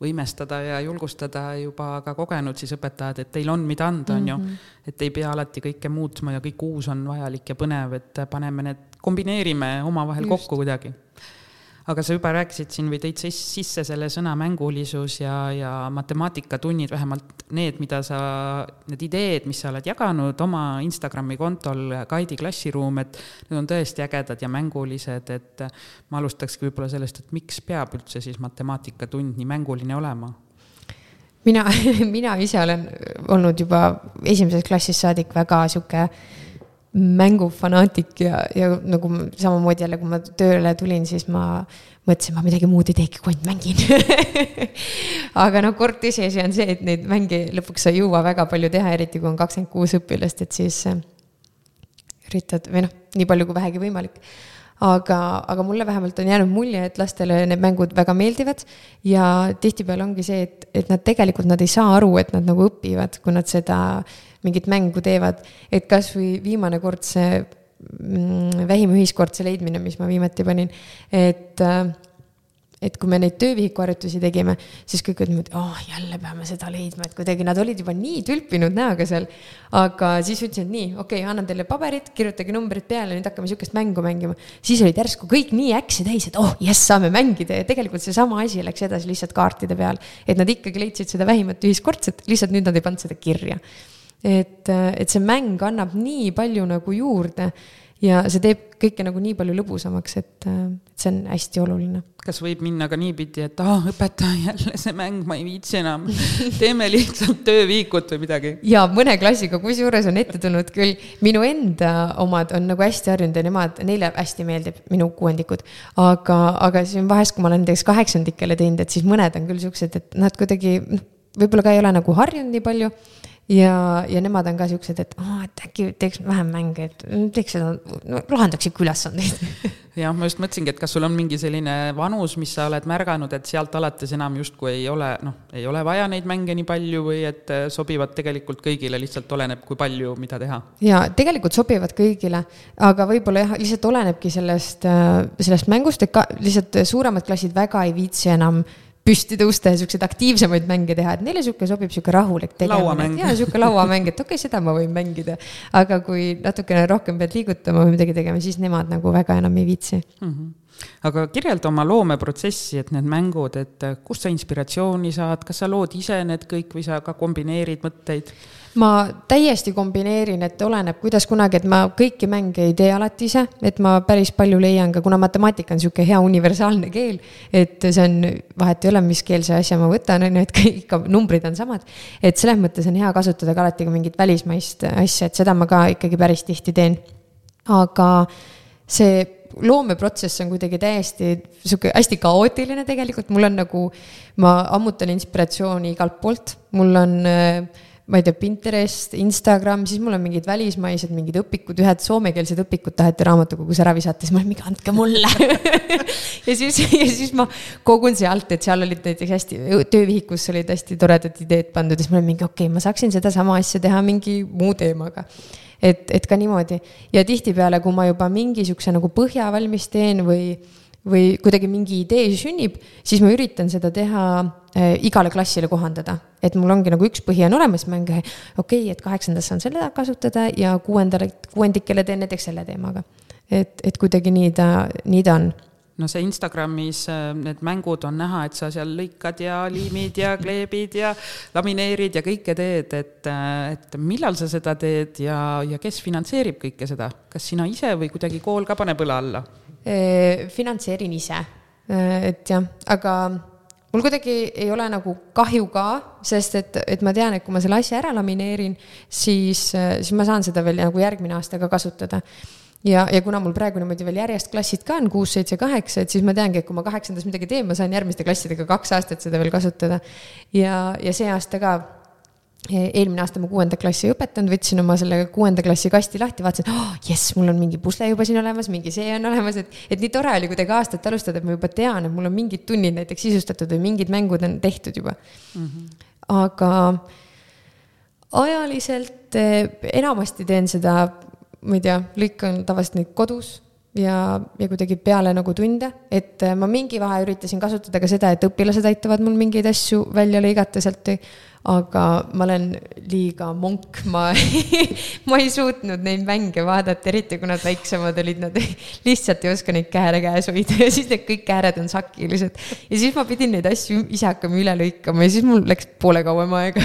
võimestada ja julgustada juba ka kogenud siis õpetajad, et teil on, mida anda, on ju. Mhm. et ei pea alati kõike muutma ja kõik uus on vajalik ja põnev, et paneme need, kombineerime omavahel kokku kuidagi aga sa juba rääkisid siin või tõid sisse selle sõna mängulisus ja, ja matemaatikatunnid, vähemalt need, mida sa, need ideed, mis sa oled jaganud oma Instagrami kontol, Kaidi klassiruum, et need on tõesti ägedad ja mängulised, et ma alustakski võib-olla sellest, et miks peab üldse siis matemaatikatund nii mänguline olema? mina, (laughs) mina ise olen olnud juba esimesest klassist saadik väga sihuke mängufanaatik ja, ja nagu samamoodi jälle, kui ma tööle tulin, siis ma mõtlesin, ma midagi muud ei teegi, kui ainult mängin (laughs) aga noh, kord tõsiasi on see, et neid mänge lõpuks sa ei jõua väga palju teha, eriti kui on kakskümmend kuus õpilast, et siis äh, üritad või noh, nii palju kui vähegi võimalik. Aga, aga mulle vähemalt on jäänud mulje, et lastele need mängud väga meeldivad ja tihtipeale ongi see, et, et nad tegelikult, nad ei saa aru, et nad nagu õpivad, kui nad seda mingit mängu teevad, et kasvõi viimane kord see mm, vähim ühiskordse leidmine, mis ma viimati panin, et äh, et kui me neid töövihikuharjutusi tegime, siis kõik olid niimoodi, oh jälle peame seda leidma, et kuidagi nad olid juba nii tülpinud näoga seal. aga siis ütlesin, et nii, okei okay,, annan teile paberid, kirjutage numbrid peale, nüüd hakkame sihukest mängu mängima. siis olid järsku kõik nii äksi täis, et oh jess, saame mängida ja tegelikult seesama asi läks edasi lihtsalt kaartide peal. et nad ikkagi leidsid seda vähimat ühiskordset, lihtsalt nüüd nad ei pannud seda kirja et, et see mäng annab nii palju nagu juurde ja see teeb kõike nagu nii palju lõbusamaks, et, see on hästi oluline. kas võib minna ka niipidi, et aa, õpetaja jälle see mäng, ma ei viitsi enam, teeme lihtsalt tööviikut või midagi? ja mõne klassiga, kusjuures on ette tulnud küll, minu enda omad on nagu hästi harjunud ja nemad, neile hästi meeldib, minu kuuendikud. aga, aga siis vahest, kui ma olen näiteks kaheksandikele teinud, et siis mõned on küll siuksed, et nad kuidagi noh, võib-olla ka ei ole nagu harjunud nii palju ja, ja nemad on ka siuksed, et oh, et äkki teeks vähem mänge, et teeks seda no,, lahendaks ikka ülesandeid (laughs) jah, ma just mõtlesingi, et kas sul on mingi selline vanus, mis sa oled märganud, et sealt alates enam justkui ei ole, noh, ei ole vaja neid mänge nii palju või et äh, sobivad tegelikult kõigile, lihtsalt oleneb, kui palju, mida teha? ja tegelikult sobivad kõigile, aga võib-olla jah, lihtsalt olenebki sellest, äh, sellest mängust, et ka lihtsalt suuremad klassid väga ei viitsi enam püsti tõusta ja siukseid aktiivsemaid mänge teha, et neile sihuke sobib sihuke rahulik tegemine. ja sihuke lauamäng, et okei okay,, seda ma võin mängida. aga kui natukene rohkem pead liigutama või midagi tegema, siis nemad nagu väga enam ei viitsi mm. -hmm aga kirjelda oma loomeprotsessi, et need mängud, et kust sa inspiratsiooni saad, kas sa lood ise need kõik või sa ka kombineerid mõtteid? Ma täiesti kombineerin, et oleneb, kuidas kunagi, et ma kõiki mänge ei tee alati ise, et ma päris palju leian ka, kuna matemaatika on niisugune hea universaalne keel, et see on, vahet ei ole, mis keelse asja ma võtan, on ju, et (laughs) kõik numbrid on samad. et selles mõttes on hea kasutada ka alati ka mingit välismaist asja, et seda ma ka ikkagi päris tihti teen. aga see loomeprotsess on kuidagi täiesti sihuke hästi kaootiline tegelikult, mul on nagu, ma ammutan inspiratsiooni igalt poolt, mul on äh, ma ei tea, Pinterest, Instagram, siis mul on mingid välismaised mingid õpikud, ühed soomekeelsed õpikud taheti raamatukogus ära visata, siis ma olin, minge andke mulle. (laughs) Ja siis, ja siis ma kogun sealt, et seal olid näiteks hästi, töövihikus olid hästi toredad ideed pandud ja siis ma olin mingi, okei okay,, ma saaksin sedasama asja teha mingi muu teemaga. Et, et ka niimoodi. Ja tihtipeale, kui ma juba mingi siukse nagu põhja valmis teen või või kuidagi mingi idee sünnib, siis ma üritan seda teha äh, igale klassile kohandada. et mul ongi nagu üks põhi on olemas, ma olengi okei okay,, et kaheksandas saan selle kasutada ja kuuendale, kuuendikele teen näiteks selle teemaga. et, et kuidagi nii ta, nii ta on no see Instagramis äh, need mängud on näha, et sa seal lõikad ja liimid ja kleebid ja lamineerid ja kõike teed, et, äh, et millal sa seda teed ja, ja kes finantseerib kõike seda, kas sina ise või kuidagi kool ka paneb õla alla? Finantseerin ise, et jah, aga mul kuidagi ei ole nagu kahju ka, sest et, et ma tean, et kui ma selle asja ära lamineerin, siis, siis ma saan seda veel nagu järgmine aasta ka kasutada. ja, ja kuna mul praegu niimoodi veel järjest klassid ka on kuus, seitse, kaheksa, et siis ma teangi, et kui ma kaheksandas midagi teen, ma saan järgmiste klassidega kaks aastat seda veel kasutada. ja, ja see aasta ka eelmine aasta ma kuuenda klassi ei õpetanud, võtsin oma selle kuuenda klassi kasti lahti, vaatasin oh,, jess, mul on mingi pusle juba siin olemas, mingi see on olemas, et, et nii tore oli kuidagi aastat alustada, et ma juba tean, et mul on mingid tunnid näiteks sisustatud või mingid mängud on tehtud juba mm. -hmm. aga ajaliselt eh, enamasti teen seda, ma ei tea, lõikan tavaliselt neid kodus ja, ja kuidagi peale nagu tunde, et eh, ma mingi vahe üritasin kasutada ka seda, et õpilased aitavad mul mingeid asju välja lõigata sealt aga ma olen liiga monk, ma (laughs) ma ei suutnud neid mänge vaadata, eriti kui nad väiksemad olid, nad lihtsalt ei oska neid kääre käes hoida ja siis need kõik kääred on sakilised. ja siis ma pidin neid asju ise hakkama üle lõikama ja siis mul läks poole kauem aega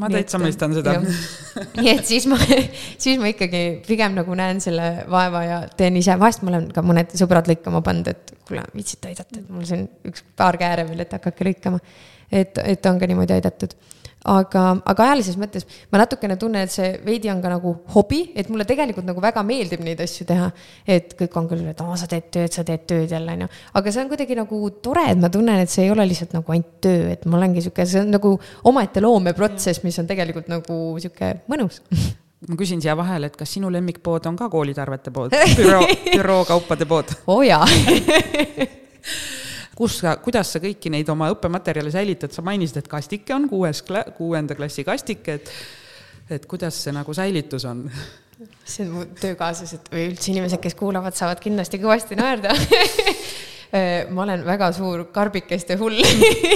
ma täitsa mõistan seda. (laughs) nii et siis ma, (laughs) siis ma ikkagi pigem nagu näen selle vaeva ja teen ise, vahest ma olen ka mõned sõbrad lõikama pannud, et kuule, viitsite aidata, et mul siin üks paar kääre veel, et hakake lõikama. et, et on ka niimoodi aidatud aga, aga ajalises mõttes ma natukene tunnen, et see veidi on ka nagu hobi, et mulle tegelikult nagu väga meeldib neid asju teha. et kõik on küll, et aa, sa teed tööd, sa teed tööd jälle, onju. aga see on kuidagi nagu tore, et ma tunnen, et see ei ole lihtsalt nagu ainult töö, et ma olengi sihuke, see on nagu omaette loomeprotsess, mis on tegelikult nagu sihuke mõnus (laughs) ma küsin siia vahele, et kas sinu lemmikpood on ka koolitarvete pood, (laughs) büroo, bürookaupade pood? oo oh, jaa (laughs) kus sa, kuidas sa kõiki neid oma õppematerjale säilitad, sa mainisid, et kastike on kuues, kuuenda klassi kastike, et, et kuidas see nagu säilitus on? see on mu töökaaslased või üldse inimesed, kes kuulavad, saavad kindlasti kõvasti naerda. (laughs) Ma olen väga suur karbikeste hull.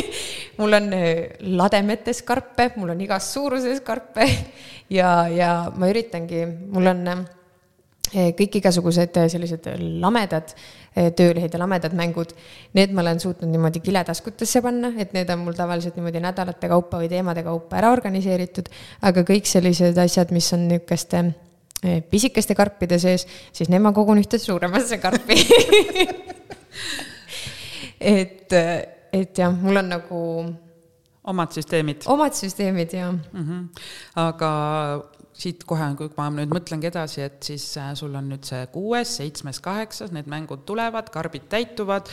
(laughs) Mul on äh, lademetes karpe, mul on igas suuruses karpe. Ja, ja ma üritangi, mul on äh, kõik igasugused äh, sellised lamedad Eh, töölehed ja lamedad mängud, need ma olen suutnud niimoodi kiletaskutesse panna, et need on mul tavaliselt niimoodi nädalate kaupa või teemade kaupa ära organiseeritud, aga kõik sellised asjad, mis on niisuguste eh, pisikeste karpide sees, siis need ma kogun ühte suuremasse karpi (laughs) et, et jah, mul on nagu omad süsteemid. omad süsteemid, jah mm. -hmm. aga siit kohe, kui ma nüüd mõtlengi edasi, et siis äh, sul on nüüd see kuues, seitsmes, kaheksas, need mängud tulevad, karbid täituvad,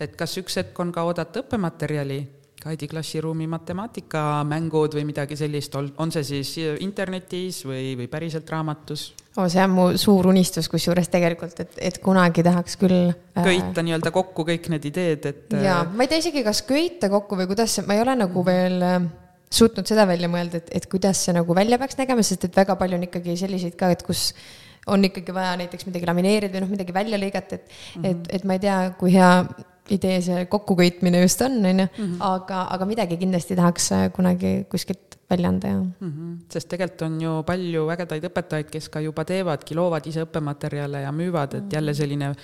et kas üks hetk on ka oodata õppematerjali, Kaidi klassiruumi matemaatikamängud või midagi sellist, on see siis internetis või, või päriselt raamatus? oh, see on mu suur unistus, kusjuures tegelikult, et, et kunagi tahaks küll äh, köita nii-öelda kokku kõik need ideed, et. jaa, ma ei tea isegi, kas köita kokku või kuidas, ma ei ole nagu veel äh, suutnud seda välja mõelda, et, et kuidas see nagu välja peaks nägema, sest et väga palju on ikkagi selliseid ka, et kus on ikkagi vaja näiteks midagi lamineerida või noh, midagi välja lõigata, et mm, -hmm. et, et ma ei tea, kui hea idee see kokkuköitmine just on, on ju, mhm. aga, aga midagi kindlasti tahaks kunagi kuskilt välja anda ja mm. -hmm. sest tegelikult on ju palju ägedaid õpetajaid, kes ka juba teevadki, loovad ise õppematerjale ja müüvad, et jälle mhm. selline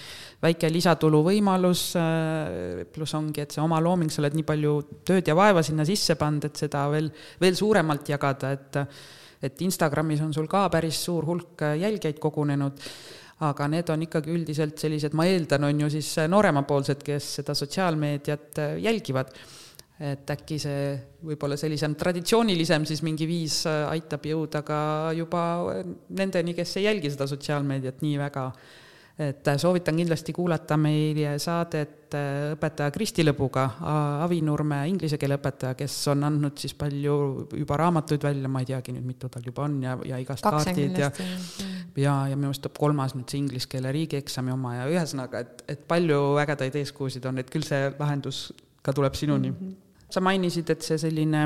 väike lisatulu võimalus. Äh, pluss ongi, et see oma looming, sa oled nii palju tööd ja vaeva sinna sisse pannud, et seda veel, veel suuremalt jagada, et et Instagramis on sul ka päris suur hulk jälgijaid kogunenud aga need on ikkagi üldiselt sellised, ma eeldan, on ju siis nooremapoolsed, kes seda sotsiaalmeediat jälgivad et äkki see võib-olla sellisem traditsioonilisem siis mingi viis äh, aitab jõuda ka juba nendeni, kes ei jälgi seda sotsiaalmeediat nii väga. Et äh, soovitan kindlasti kuulata meie saadet äh, õpetaja Kristi Lõbuga, Avi Nurme inglise keele õpetaja, kes on andnud siis palju juba raamatuid välja, ma ei teagi nüüd, mitu tal juba on ja, ja igast kaardid ja ja, ja minu arust tuleb kolmas nüüd see inglise keele riigieksami oma ja ühesõnaga, et, et palju ägedaid eeskujusid on, et küll see lahendus ka tuleb sinuni mm. -hmm sa mainisid, et see selline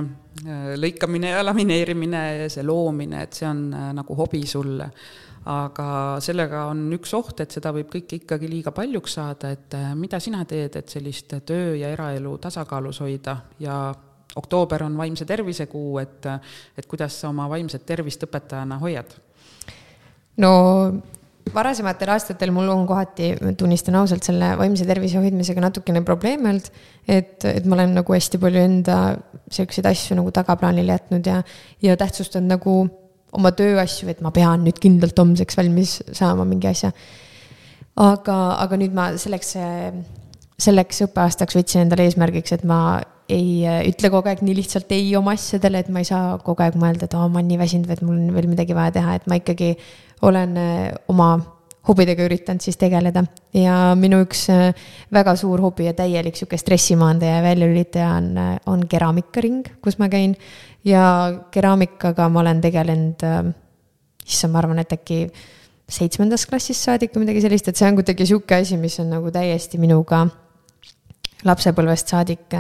äh, lõikamine ja lamineerimine see loomine, et see on nagu hobi sulle. Aga sellega on üks oht, et seda võib kõike ikkagi liiga paljuks saada, et äh, mida sina teed, et sellist töö ja eraelu tasakaalus hoida ja oktoober on vaimse tervise kuu, et, et kuidas sa oma vaimset tervist õpetajana hoiad? no varasematel aastatel mul on kohati, tunnistan ausalt, selle vaimse tervise hoidmisega natukene probleeme olnud. et, et ma olen nagu hästi palju enda siukseid asju nagu tagaplaanile jätnud ja, ja tähtsustanud nagu oma tööasju, et ma pean nüüd kindlalt homseks valmis saama mingi asja. aga, aga nüüd ma selleks, selleks õppeaastaks võtsin endale eesmärgiks, et ma ei ütle kogu aeg nii lihtsalt ei oma asjadele, et ma ei saa kogu aeg mõelda, et aa, ma olen nii väsinud või et mul on veel midagi vaja teha, et ma ikkagi olen äh, oma hobidega üritanud siis tegeleda ja minu üks äh, väga suur hobi ja täielik sihuke stressimaandaja ja väljalülitaja on, äh, on keraamikaring, kus ma käin. Ja keraamikaga ma olen tegelenud, issand, ma arvan, et äkki seitsmendast klassist saadik või midagi sellist, et see on kuidagi sihuke asi, mis on nagu täiesti minuga lapsepõlvest saadik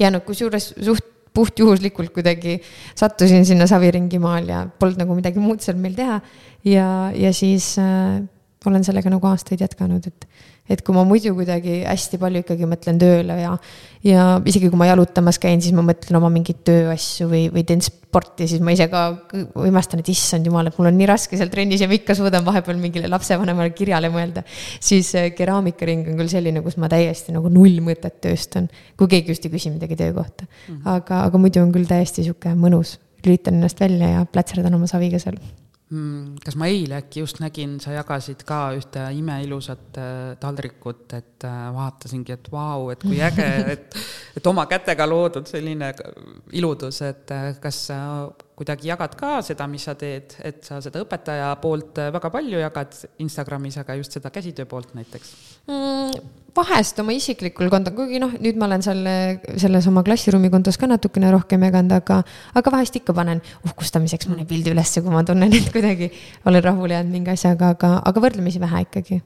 jäänud, kusjuures suht puhtjuhuslikult kuidagi sattusin sinna Saviringimaal ja polnud nagu midagi muud seal meil teha. ja, ja siis äh, olen sellega nagu aastaid jätkanud, et et kui ma muidu kuidagi hästi palju ikkagi mõtlen tööle ja, ja isegi kui ma jalutamas käin, siis ma mõtlen oma mingeid tööasju või, või teen sporti, siis ma ise ka imestan, et issand jumal, et mul on nii raske seal trennis ja ma ikka suudan vahepeal mingile lapsevanemale kirjale mõelda. siis äh, keraamikaring on küll selline, kus ma täiesti nagu null mõtet tööstan, kui keegi just ei küsi midagi töö kohta. -hmm. aga, aga muidu on küll täiesti sihuke mõnus, lülitan ennast välja ja plätserdan oma saviga seal kas ma eile äkki just nägin, sa jagasid ka ühte imeilusat äh, taldrikut, et äh, vaatasingi, et vau, et kui äge, et, et oma kätega loodud selline iludus, et äh, kas kuidagi jagad ka seda, mis sa teed, et sa seda õpetaja poolt väga palju jagad Instagramis, aga just seda käsitöö poolt näiteks mm,? vahest oma isiklikul kontol, kuigi noh, nüüd ma olen seal selles oma klassiruumi kontos ka natukene rohkem jaganud, aga, aga vahest ikka panen uhkustamiseks mõne pildi ülesse, kui ma tunnen, et kuidagi olen rahule jäänud mingi asjaga, aga, aga võrdlemisi vähe ikkagi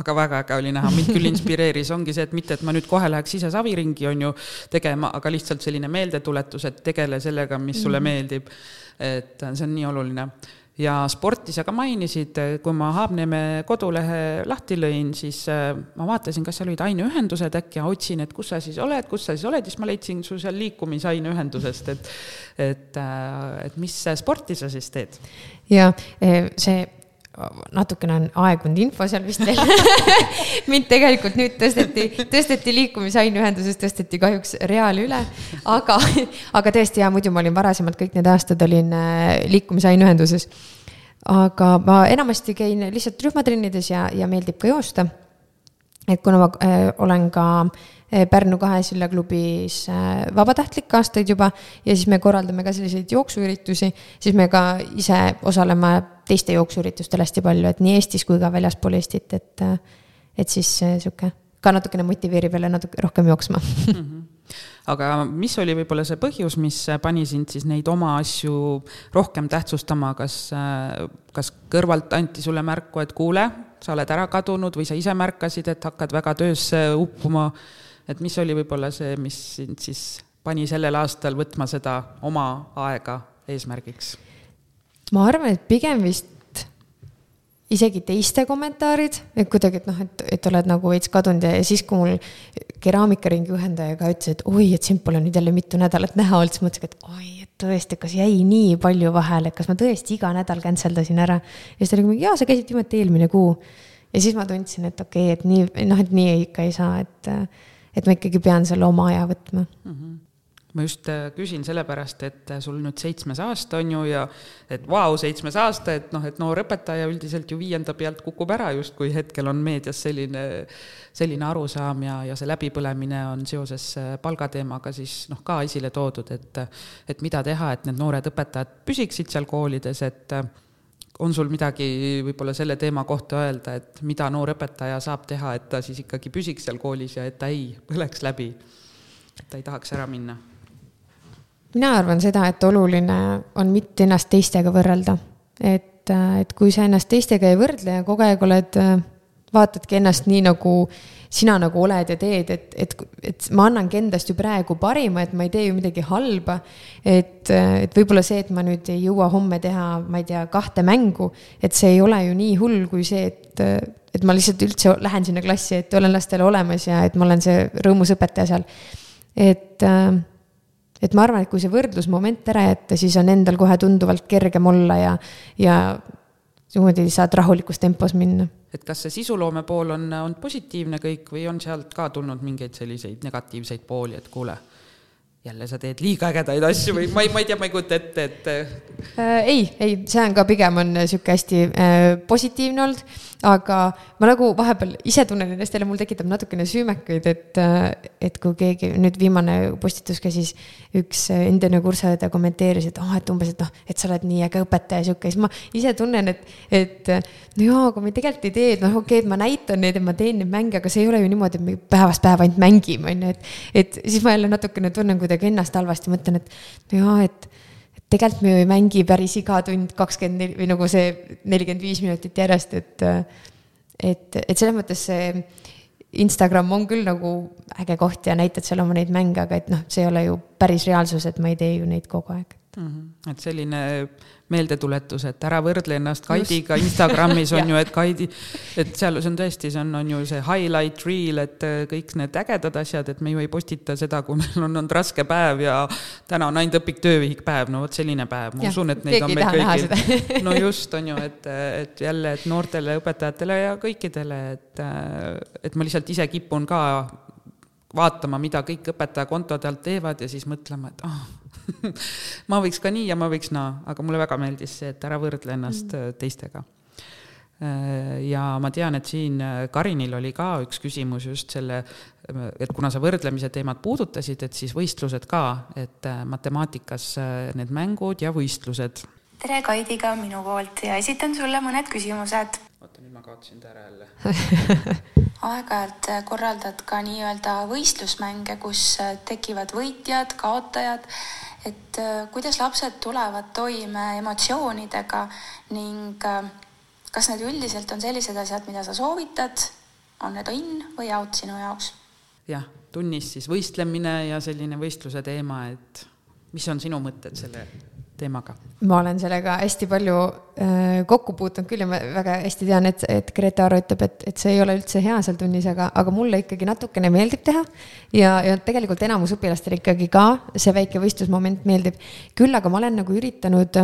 aga väga äge oli näha, mind küll (laughs) inspireeris, ongi see, et mitte, et ma nüüd kohe läheks ise saviringi, on ju, tegema, aga lihtsalt selline meeldetuletus, et tegele sellega, mis sulle -hmm. meeldib. et see on nii oluline ja sporti sa ka mainisid, kui ma Haabneeme kodulehe lahti lõin, siis äh, ma vaatasin, kas seal olid aineühendused äkki ja otsin, et kus sa siis oled, kus sa siis oled, siis ma leidsin su seal liikumisaineühendusest, et et, äh, et mis sporti sa siis teed? ja see natukene on aegunud info seal vist veel (laughs) mind tegelikult nüüd tõsteti, tõsteti liikumisaineühenduses, tõsteti kahjuks reaali üle. aga, aga tõesti ja muidu ma olin varasemalt kõik need aastad olin äh, liikumisaineühenduses. aga ma enamasti käin lihtsalt rühmatrennides ja, ja meeldib ka joosta. et kuna ma äh, olen ka äh, Pärnu Kahe Silla klubis äh, vabatahtlik aastaid juba ja siis me korraldame ka selliseid jooksuüritusi, siis me ka ise osaleme teiste jooksuüritustel hästi palju, et nii Eestis kui ka väljaspool Eestit, et, et siis sihuke ka natukene motiveerib jälle natuke rohkem jooksma mm. -hmm aga mis oli võib-olla see põhjus, mis pani sind siis neid oma asju rohkem tähtsustama, kas, kas kõrvalt anti sulle märku, et kuule, sa oled ära kadunud või sa ise märkasid, et hakkad väga töösse uppuma? Et mis oli võib-olla see, mis sind siis pani sellel aastal võtma seda oma aega eesmärgiks? ma arvan, et pigem vist isegi teiste kommentaarid, et kuidagi, et noh, et, et oled nagu veits kadunud ja, siis, kui mul keraamikaringi juhendaja ka ütles, et oi, et sind pole nüüd jälle mitu nädalat näha olnud, siis mõtlesin, et oi, et tõesti, kas jäi nii palju vahele, et kas ma tõesti iga nädal cancel dasin ära. ja siis ta oli mingi, jaa, sa käisid viimati eelmine kuu. ja siis ma tundsin, et okei okay,, et nii, noh, et nii ikka ei saa, et, et ma ikkagi pean selle oma aja võtma mm. -hmm ma just äh, küsin sellepärast, et äh, sul nüüd seitsmes aasta on ju ja et vau seitsmes aasta, et noh, et noor õpetaja üldiselt ju viienda pealt kukub ära, justkui hetkel on meedias selline, selline arusaam ja, ja see läbipõlemine on seoses äh, palgateemaga siis noh, ka esile toodud, et et mida teha, et need noored õpetajad püsiksid seal koolides, et on sul midagi võib-olla selle teema kohta öelda, et mida noor õpetaja saab teha, et ta siis ikkagi püsiks seal koolis ja et ta ei põleks läbi, et ta ei tahaks ära minna mina arvan seda, et oluline on mitte ennast teistega võrrelda. et, äh, et kui sa ennast teistega ei võrdle ja kogu aeg oled, äh, vaatadki ennast nii, nagu sina nagu oled ja teed, et, et, et ma annangi endast ju praegu parima, et ma ei tee ju midagi halba. et, et võib-olla see, et ma nüüd ei jõua homme teha, ma ei tea, kahte mängu, et see ei ole ju nii hull kui see, et, et ma lihtsalt üldse lähen sinna klassi, et olen lastele olemas ja et ma olen see rõõmus õpetaja seal. et et ma arvan, et kui see võrdlusmoment ära jätta, siis on endal kohe tunduvalt kergem olla ja, ja niimoodi saad rahulikus tempos minna. et kas see sisuloome pool on, on positiivne kõik või on sealt ka tulnud mingeid selliseid negatiivseid pooli, et kuule jälle sa teed liiga ägedaid asju või ma ei, ma ei tea, ma ei kujuta ette, et äh,. ei, ei, see on ka pigem on sihuke hästi äh, positiivne olnud, aga ma nagu vahepeal ise tunnen ennast jälle, mul tekitab natukene süümekuid, et, äh, et kui keegi nüüd viimane postitus ka siis üks endine kursaõde kommenteeris, et oh, et umbes, et noh, et sa oled nii äge õpetaja, sihuke, siis ma ise tunnen, et, et no jaa, aga me tegelikult ei tee, et noh, okei okay,, et ma näitan neid, et ma teen neid mänge, aga see ei ole ju niimoodi, et me päevast päeva ainult mängime, on ju, et, et siis ma jälle natukene tunnen, kuidagi ennast halvasti, mõtlen, et no jaa, et tegelikult me ju ei mängi päris iga tund kakskümmend neli või nagu see nelikümmend viis minutit järjest, et et, et selles mõttes see Instagram on küll nagu äge koht ja näitad seal oma neid mänge, aga et noh, see ei ole ju päris reaalsus, et ma ei tee ju neid kogu aeg mm. -hmm. et selline meeldetuletus, et ära võrdle ennast Kaidiga, Instagramis (laughs) on ju, et Kaidi, et seal see on tõesti, see on, on ju see highlight reel, et äh, kõik need ägedad asjad, et me ju ei postita seda, kui meil on olnud raske päev ja täna on ainult õpik töövihik päev, no vot selline päev, ma ja, usun, et neid on meil kõigil. no (laughs) just, on ju, et, et jälle, et noortele õpetajatele ja kõikidele, et, et ma lihtsalt ise kipun ka vaatama, mida kõik õpetaja kontode alt teevad ja siis mõtlema, et ah oh, (laughs) ma võiks ka nii ja ma võiks naa, aga mulle väga meeldis see, et ära võrdle ennast mm. teistega. Äh, ja ma tean, et siin äh, Karinil oli ka üks küsimus just selle, et kuna sa võrdlemise teemat puudutasid, et siis võistlused ka, et matemaatikas need mängud ja võistlused. tere, Kaidi ka minu poolt ja esitan sulle mõned küsimused. Oota, nüüd ma kaotasin ta ära jälle. (laughs) Aeg-ajalt korraldad ka nii-öelda võistlusmänge, kus tekivad võitjad, kaotajad. Et äh, kuidas lapsed tulevad toime emotsioonidega ning äh, kas need üldiselt on sellised asjad, mida sa soovitad, on need in või out sinu jaoks? jah, tunnis siis võistlemine ja selline võistluse teema, et mis on sinu mõtted selle teemaga? ma olen sellega hästi palju äh, kokku puutunud küll ja ma väga hästi tean, et, et Grete Aro ütleb, et, et see ei ole üldse hea seal tunnis, aga, aga mulle ikkagi natukene meeldib teha. ja, ja tegelikult enamus õpilastele ikkagi ka see väike võistlusmoment meeldib. küll aga ma olen nagu üritanud,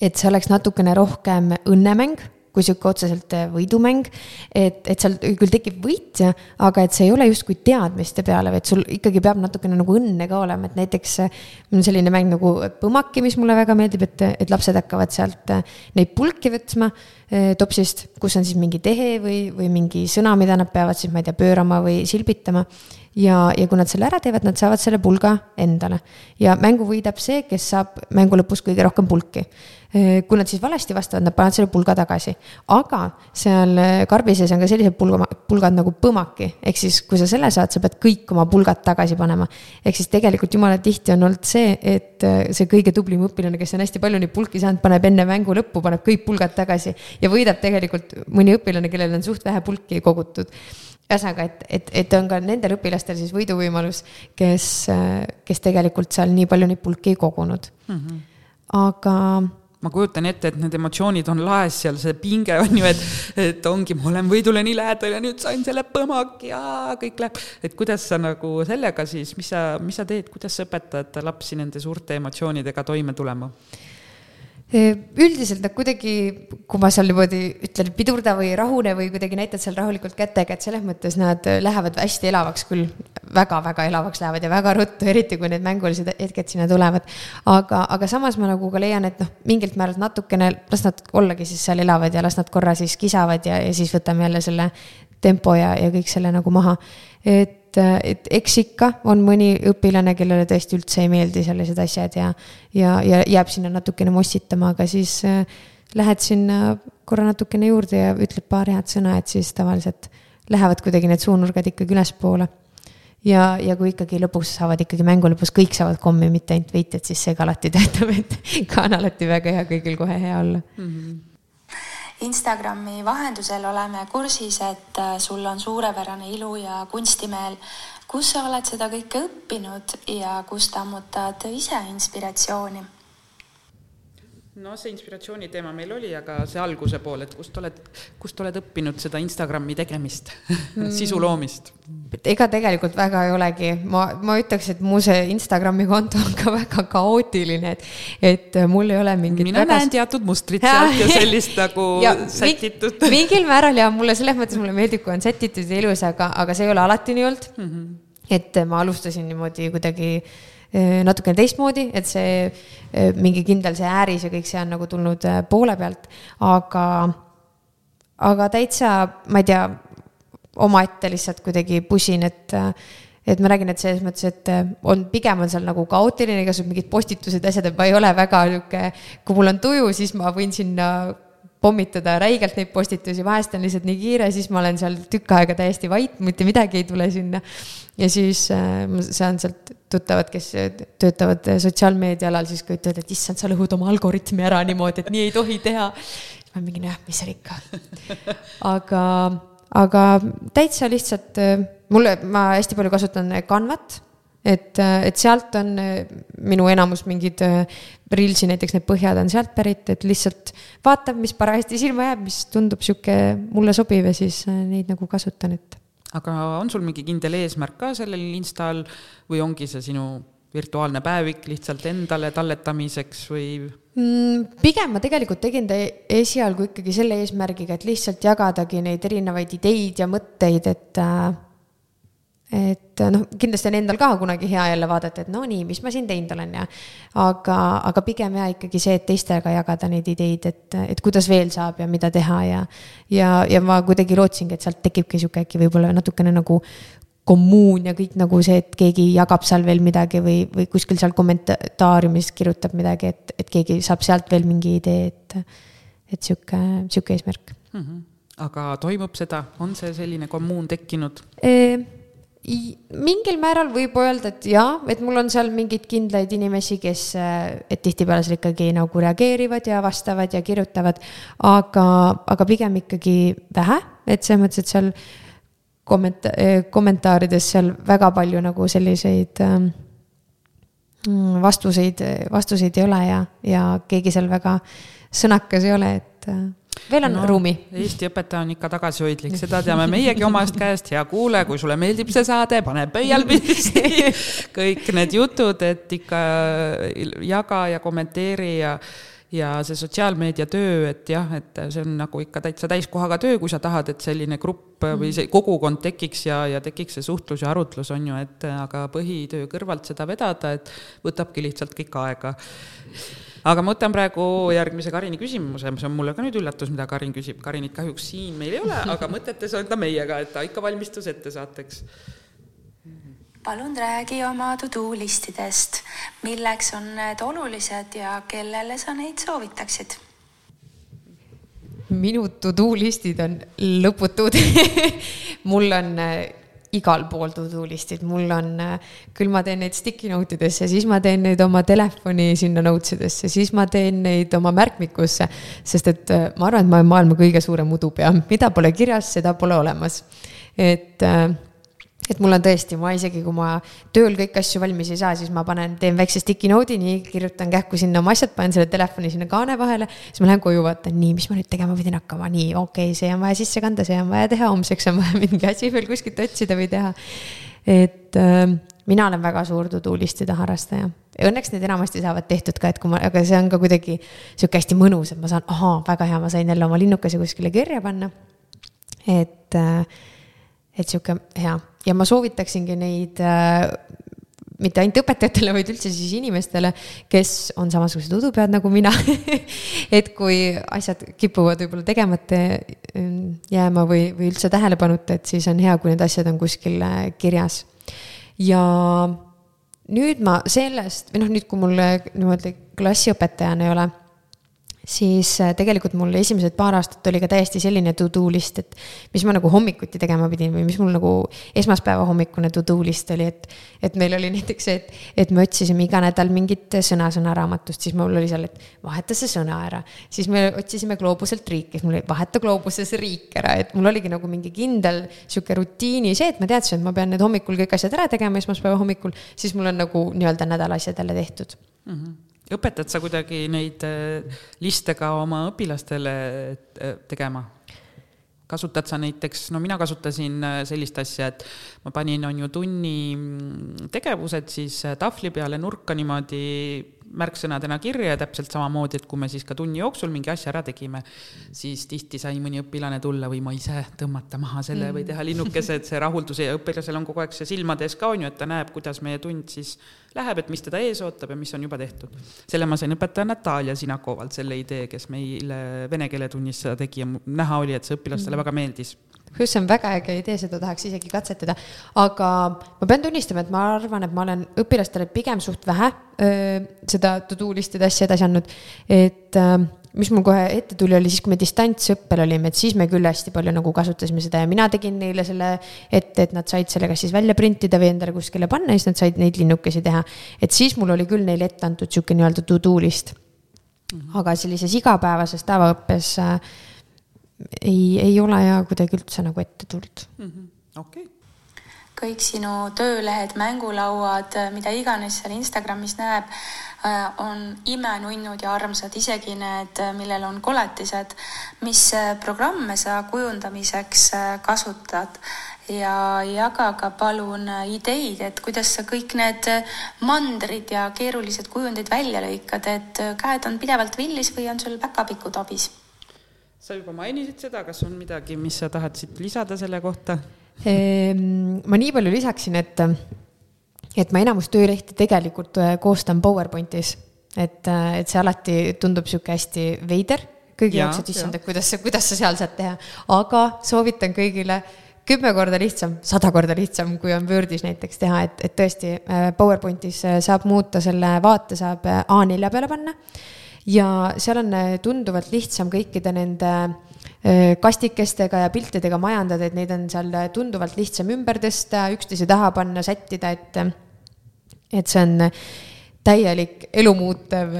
et see oleks natukene rohkem õnnemäng kui sihuke otseselt äh, võidumäng. et, et seal küll tekib võitja, aga et see ei ole justkui teadmiste peale, vaid sul ikkagi peab natukene nagu õnne ka olema, et näiteks äh, on selline mäng nagu põmmaki, mis mulle väga meeldib, et, et lapsed hakkavad sealt äh, neid pulki võtma topsist, kus on siis mingi tehe või, või mingi sõna, mida nad peavad siis, ma ei tea, pöörama või silbitama ja, ja kui nad selle ära teevad, nad saavad selle pulga endale. ja mängu võidab see, kes saab mängu lõpus kõige rohkem pulki. kui nad siis valesti vastavad, nad panevad selle pulga tagasi. aga seal karbi sees on ka sellised pulga, pulgad nagu põmaki, ehk siis kui sa selle saad, sa pead kõik oma pulgad tagasi panema. ehk siis tegelikult jumala tihti on olnud see, et see kõige tublim õpilane, kes on hästi palju neid pulki saanud, paneb enne mängu lõppu, paneb kõik pulgad tagasi ja võidab tegelikult mõni õpilane, kellel on suht vähe pulki kogutud ühesõnaga, et, et, et on ka nendel õpilastel siis võiduvõimalus, kes, kes tegelikult seal nii palju neid pulki ei kogunud mm. -hmm. aga. ma kujutan ette, et need emotsioonid on laes seal, see pinge on ju, et, et ongi, ma olen võidule nii lähedal ja nüüd sain selle põmaki ja kõik läheb. et kuidas sa nagu sellega siis, mis sa, mis sa teed, kuidas sa õpetad lapsi nende suurte emotsioonidega toime tulema? Üldiselt nad kuidagi, kui ma seal niimoodi ütlen, pidurda või rahune või kuidagi näitad seal rahulikult kätega, et selles mõttes nad lähevad hästi elavaks küll väga,, väga-väga elavaks lähevad ja väga ruttu, eriti kui need mängulised hetked sinna tulevad. aga, aga samas ma nagu ka leian, et noh, mingilt määralt natukene las nad ollagi siis seal elavad ja las nad korra siis kisavad ja, ja siis võtame jälle selle tempo ja, ja kõik selle nagu maha. et et, et eks ikka on mõni õpilane, kellele tõesti üldse ei meeldi sellised asjad ja, ja, ja jääb sinna natukene mossitama, aga siis äh, lähed sinna korra natukene juurde ja ütled paar head sõna, et siis tavaliselt lähevad kuidagi need suunurgad ikkagi ülespoole. ja, ja kui ikkagi lõpuks saavad ikkagi mängu lõpus kõik saavad kommi, mitte ainult võitjad, siis see ka alati töötab, et (laughs) ka on alati väga hea kõigil kohe hea olla mm. -hmm Instagrami vahendusel oleme kursis, et äh, sul on suurepärane ilu ja kunstimeel. kus sa oled seda kõike õppinud ja kust ammutad ise inspiratsiooni? No see inspiratsiooni teema meil oli, aga see alguse pool, et kust oled, kust oled õppinud seda Instagrami tegemist mm. sisu loomist? ega tegelikult väga ei olegi, ma, ma ütleks, et mu see Instagrami konto on ka väga kaootiline, et, et mul ei ole mingit. mina väga... näen teatud mustrit sealt ja sellist (laughs) nagu ja, sätitud. mingil määral ja mulle selles mõttes mulle meeldib, kui on sätitud ja ilus, aga, aga see ei ole alati nii olnud mm. -hmm. et ma alustasin niimoodi kuidagi Äh, natukene teistmoodi, et see äh, mingi kindel see ääris ja kõik see on nagu tulnud äh, poole pealt, aga, aga täitsa, ma ei tea, omaette lihtsalt kuidagi pusin, et et ma räägin, et selles mõttes, et on, pigem on seal nagu kaootiline, igasugused mingid postitused, asjad, et ma ei ole väga nihuke, kui mul on tuju, siis ma võin sinna pommitada räigelt neid postitusi, vahest on lihtsalt nii kiire, siis ma olen seal tükk aega täiesti vait, mitte midagi ei tule sinna. ja siis äh, ma saan sealt tuttavad, kes töötavad sotsiaalmeedia alal, siis ka ütlevad, et issand, sa lõhud oma algoritmi ära niimoodi, et nii ei tohi teha. ma mingi, nojah, mis seal ikka. (laughs) aga, aga täitsa lihtsalt mulle, ma hästi palju kasutan Canvat et, et sealt on minu enamus mingid Reelsi näiteks need põhjad on sealt pärit, et lihtsalt vaatab, mis parajasti silma jääb, mis tundub sihuke mulle sobiv ja siis neid nagu kasutan, et aga on sul mingi kindel eesmärk ka sellel Instal või ongi see sinu virtuaalne päevik lihtsalt endale talletamiseks või? Mm, pigem ma tegelikult tegin ta esialgu ikkagi selle eesmärgiga, et lihtsalt jagadagi neid erinevaid ideid ja mõtteid, et äh, et noh, kindlasti on endal ka kunagi hea jälle vaadata, et no nii, mis ma siin teinud olen ja aga, aga pigem ja ikkagi see, et teistega jagada neid ideid, et, et kuidas veel saab ja mida teha ja ja, ja ma kuidagi lootsingi, et sealt tekibki sihuke äkki võib-olla natukene nagu kommuun ja kõik nagu see, et keegi jagab seal veel midagi või, või kuskil seal kommentaariumis kirjutab midagi, et, et keegi saab sealt veel mingi idee, et, et sihuke, sihuke eesmärk mm. -hmm. aga toimub seda, on see selline kommuun tekkinud e? Mingil määral võib öelda, et jaa, et mul on seal mingeid kindlaid inimesi, kes, et tihtipeale seal ikkagi nagu reageerivad ja vastavad ja kirjutavad, aga, aga pigem ikkagi vähe, et selles mõttes, et seal kommenta-, kommentaarides seal väga palju nagu selliseid ähm, vastuseid, vastuseid ei ole ja, ja keegi seal väga sõnakas ei ole, et äh, veel on no, ruumi. Eesti õpetaja on ikka tagasihoidlik, seda teame meiegi omast käest, hea kuulaja, kui sulle meeldib see saade, pane pöial püsti. (laughs) kõik need jutud, et ikka jaga ja kommenteeri ja ja see sotsiaalmeedia töö, et jah, et see on nagu ikka täitsa täiskohaga töö, kui sa tahad, et selline grupp või see kogukond tekiks ja, ja tekiks see suhtlus ja arutlus, on ju, et aga põhitöö kõrvalt seda vedada, et võtabki lihtsalt kõik aega aga ma võtan praegu järgmise Karini küsimuse, see on mulle ka nüüd üllatus, mida Karin küsib. Karinit kahjuks siin meil ei ole, aga mõtetes on ta meiega, et ta ikka valmistus ettesaateks palun räägi oma to-do listidest, milleks on need olulised ja kellele sa neid soovitaksid? minu to-do listid on lõputud (laughs) mul on igal pool to-do list'id, mul on, küll ma teen neid sticky note idesse, siis ma teen neid oma telefoni sinna notes idesse, siis ma teen neid oma märkmikusse. sest et äh, ma arvan, et ma olen maailma kõige suurem udupea, mida pole kirjas, seda pole olemas. et, äh, et mul on tõesti, ma isegi kui ma tööl kõiki asju valmis ei saa, siis ma panen, teen väikse sticky note'i, nii kirjutan kähku sinna oma asjad, panen selle telefoni sinna kaane vahele. siis ma lähen koju, vaatan, nii, mis ma nüüd tegema pidin hakkama, nii, okei okay,, see on vaja sisse kanda, see on vaja teha, homseks on vaja (laughs) mingi asi veel kuskilt otsida või teha. et äh, mina olen väga suur to-do list'ide harrastaja. Õnneks need enamasti saavad tehtud ka, et kui ma, aga see on ka kuidagi sihuke hästi mõnus, et ma saan, ahaa, väga hea, ma sain jälle oma linnukese kuskile kirja panna. et äh, et sihuke hea ja ma soovitaksingi neid äh, mitte ainult õpetajatele, vaid üldse siis inimestele, kes on samasugused udupead nagu mina (laughs) et kui asjad kipuvad võib-olla tegemata ähm, jääma või, või üldse tähelepanuta, et siis on hea, kui need asjad on kuskil äh, kirjas. ja nüüd ma sellest, või noh, nüüd kui mul niimoodi klassiõpetajana ei ole siis äh, tegelikult mul esimesed paar aastat oli ka täiesti selline to-do list, et mis ma nagu hommikuti tegema pidin või mis mul nagu esmaspäeva hommikune to-do list oli, et. et meil oli näiteks see, et, et me otsisime iga nädal mingit sõna sõnaraamatust, siis mul oli seal, et vaheta see sõna ära. siis me otsisime gloobuselt riiki, siis mul oli vaheta gloobuses riik ära, et mul oligi nagu mingi kindel sihuke rutiini see, et ma teadsin, et ma pean need hommikul kõik asjad ära tegema esmaspäeva hommikul, siis mul on nagu nii-öelda nädala asjad jälle tehtud mm. -hmm õpetad sa kuidagi neid äh, liste ka oma õpilastele äh, tegema? kasutad sa näiteks, no mina kasutasin äh, sellist asja, et ma panin, on ju, tunni mm, tegevused siis tahvli peale nurka niimoodi märksõnadena kirja ja täpselt samamoodi, et kui me siis ka tunni jooksul mingi asja ära tegime, siis tihti sai mõni õpilane tulla või ma ise tõmmata maha selle mm. või teha linnukese, et see rahuldus ja õpilasel on kogu aeg see silmade ees ka on ju, et ta näeb, kuidas meie tund siis läheb, et mis teda ees ootab ja mis on juba tehtud. selle ma sain õpetaja Natalja Sinakovalt, selle idee, kes meile vene keele tunnis seda tegi ja näha oli, et see õpilastele mm. väga meeldis just, see on väga äge idee, seda tahaks isegi katsetada. aga ma pean tunnistama, et ma arvan, et ma olen õpilastele pigem suht vähe öö, seda to-do list'ide asja edasi andnud, et öö, mis mul kohe ette tuli, oli siis, kui me distantsõppel olime, et siis me küll hästi palju nagu kasutasime seda ja mina tegin neile selle ette, et nad said selle kas siis välja printida või endale kuskile panna ja siis nad said neid linnukesi teha. et siis mul oli küll neile ette antud sihuke nii-öelda to-do list. Aga sellises igapäevases tavaõppes äh, ei, ei ole ja kuidagi üldse nagu ette tulnud mm -hmm.. okei okay kõik sinu töölehed, mängulauad, mida iganes seal Instagramis näeb, äh, on imenunnud ja armsad, isegi need, millel on koletised. mis äh, programme sa kujundamiseks äh, kasutad ja jaga ka palun ideid, et kuidas sa kõik need mandrid ja keerulised kujundid välja lõikad, et käed on pidevalt villis või on sul päkapikud abis? sa juba mainisid seda, kas on midagi, mis sa tahad siit lisada selle kohta? Ehm, ma nii palju lisaksin, et, et ma enamus töölehti tegelikult äh, koostan PowerPointis, et, äh, et see alati tundub sihuke hästi veider. Kõigi jaoks, et issand, et kuidas sa, kuidas sa seal saad teha, aga soovitan kõigile kümme korda lihtsam, sada korda lihtsam, kui on Wordis näiteks teha, et, et tõesti äh, PowerPointis saab muuta selle vaate, saab A4 peale panna. Ja seal on tunduvalt lihtsam kõikide nende kastikestega ja piltidega majandada, et neid on seal tunduvalt lihtsam ümber tõsta, üksteise taha panna, sättida, et, et see on täielik elumuutev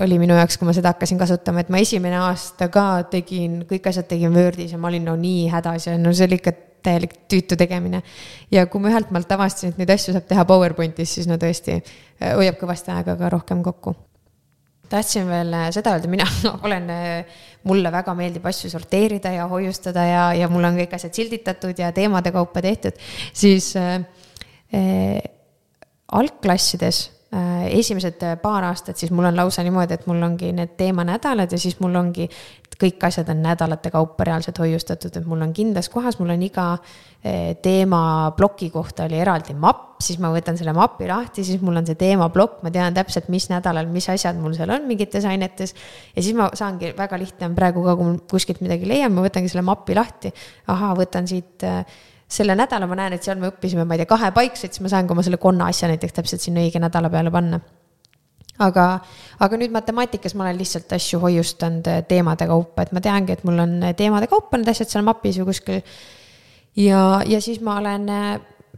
oli minu jaoks, kui ma seda hakkasin kasutama, et ma esimene aasta ka tegin, kõik asjad tegin Wordis ja ma olin no nii hädas ja no see oli ikka täielik tüütu tegemine. ja kui ma ühelt maalt avastasin, et neid asju saab teha PowerPointis, siis no tõesti hoiab kõvasti aega ka rohkem kokku. Tahtsin veel äh, seda öelda, mina (laughs) olen, äh, mulle väga meeldib asju sorteerida ja hoiustada ja, ja mul on kõik asjad silditatud ja teemade kaupa tehtud, siis äh, äh, algklassides äh, esimesed paar aastat, siis mul on lausa niimoodi, et mul ongi need teemanädalad ja siis mul ongi kõik asjad on nädalate kaupa reaalselt hoiustatud, et mul on kindlas kohas, mul on iga eh, teemaploki kohta oli eraldi mapp, siis ma võtan selle mapi lahti, siis mul on see teemaplokk, ma tean täpselt, mis nädalal, mis asjad mul seal on mingites ainetes. ja siis ma saangi, väga lihtne on praegu ka, kui mul kuskilt midagi leian, ma võtangi selle mapi lahti. ahaa, võtan siit äh, selle nädala ma näen, et seal me õppisime, ma ei tea, kahepaikseid, siis ma saan ka oma selle konna asja näiteks täpselt sinna õige nädala peale panna aga, aga nüüd matemaatikas ma olen lihtsalt asju hoiustanud teemade kaupa, et ma teangi, et mul on teemade kaupa need asjad seal mapis või kuskil. ja, ja siis ma olen,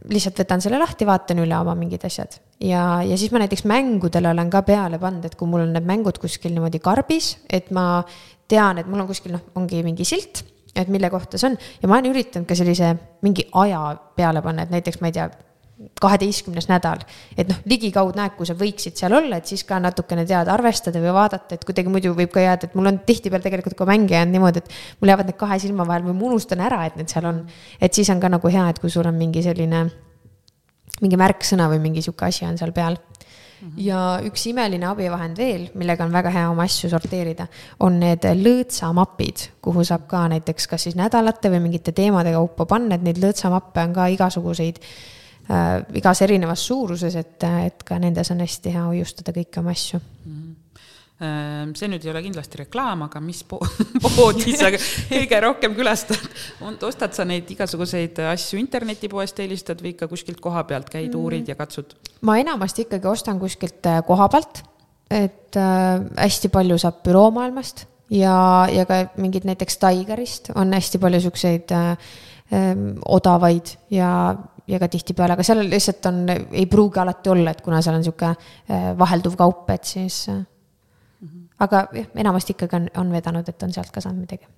lihtsalt võtan selle lahti, vaatan üle oma mingid asjad ja, ja siis ma näiteks mängudele olen ka peale pannud, et kui mul on need mängud kuskil niimoodi karbis, et ma tean, et mul on kuskil noh, ongi mingi silt et mille kohta see on ja ma olen üritanud ka sellise mingi aja peale panna, et näiteks ma ei tea kaheteistkümnes nädal. et noh, ligikaudu näed, kui sa võiksid seal olla, et siis ka natukene tead arvestada või vaadata, et kuidagi muidu võib ka jääda, et mul on tihtipeale tegelikult ka mänge jäänud niimoodi, et mul jäävad need kahe silma vahel või ma unustan ära, et need seal on. et siis on ka nagu hea, et kui sul on mingi selline, mingi märksõna või mingi sihuke asi on seal peal. Ja üks imeline abivahend veel, millega on väga hea oma asju sorteerida, on need lõõtsamapid, kuhu saab ka näiteks kas siis nädalate või mingite teemade kaupa panna, et neid lõõtsamappe on ka igasuguseid äh, igas erinevas suuruses, et, et ka nendes on hästi hea hoiustada kõiki oma asju mm. -hmm see nüüd ei ole kindlasti reklaam, aga mis po (laughs) poodi sa (laughs) kõige rohkem külastad? ostad sa neid igasuguseid asju internetipoest, helistad või ikka kuskilt koha pealt käid, uurid ja katsud? ma enamasti ikkagi ostan kuskilt äh, koha pealt, et äh, hästi palju saab büroomaailmast ja, ja ka mingid näiteks Tigerist on hästi palju siukseid äh, äh, odavaid ja ja ka tihtipeale, aga seal lihtsalt on, ei pruugi alati olla, et kuna seal on sihuke äh, vahelduv kaup, et siis äh, aga jah, enamasti ikkagi on, on vedanud, et on sealt ka saanud midagi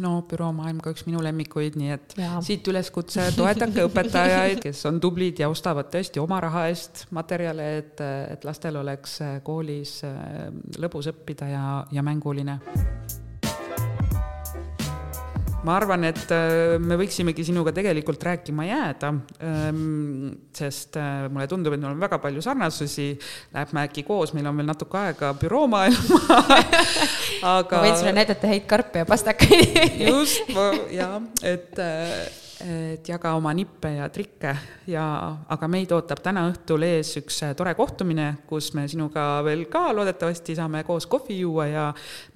no büroomaailm ka üks minu lemmikuid, nii et ja. siit üleskutse, toetage õpetajaid, kes on tublid ja ostavad tõesti oma raha eest materjale, et, et lastel oleks koolis lõbus õppida ja, ja mänguline ma arvan, et äh, me võiksimegi sinuga tegelikult rääkima jääda, ähm, sest äh, mulle tundub, et meil on väga palju sarnasusi, läheme äkki koos, meil on veel natuke aega büroomaailma (laughs) aga ma võin sulle näidata häid karpe ja pastakaid. Just, jaa, et äh, et jaga oma nippe ja trikke ja, aga meid ootab täna õhtul ees üks äh, tore kohtumine, kus me sinuga veel ka loodetavasti saame koos kohvi juua ja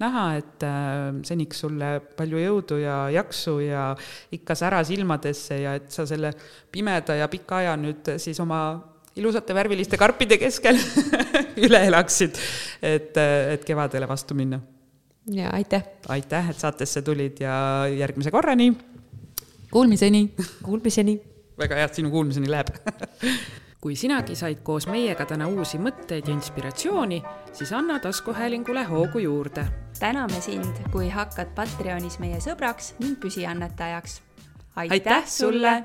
näha, et äh, seniks sulle palju jõudu ja jaksu ja ikka sära silmadesse ja et sa selle pimeda ja pika aja nüüd siis oma ilusate värviliste karpide keskel (laughs) üle elaksid, et, äh, et kevadele vastu minna. ja aitäh! aitäh, et saatesse tulid ja järgmise korrani Kuulmiseni. Kuulmiseni. väga hea, et sinu kuulmiseni läheb (laughs) kui sinagi said koos meiega täna uusi mõtteid ja inspiratsiooni, siis anna taskuhäälingule hoogu juurde. täname sind, kui hakkad Patreonis meie sõbraks ning püsiannetajaks. aitäh sulle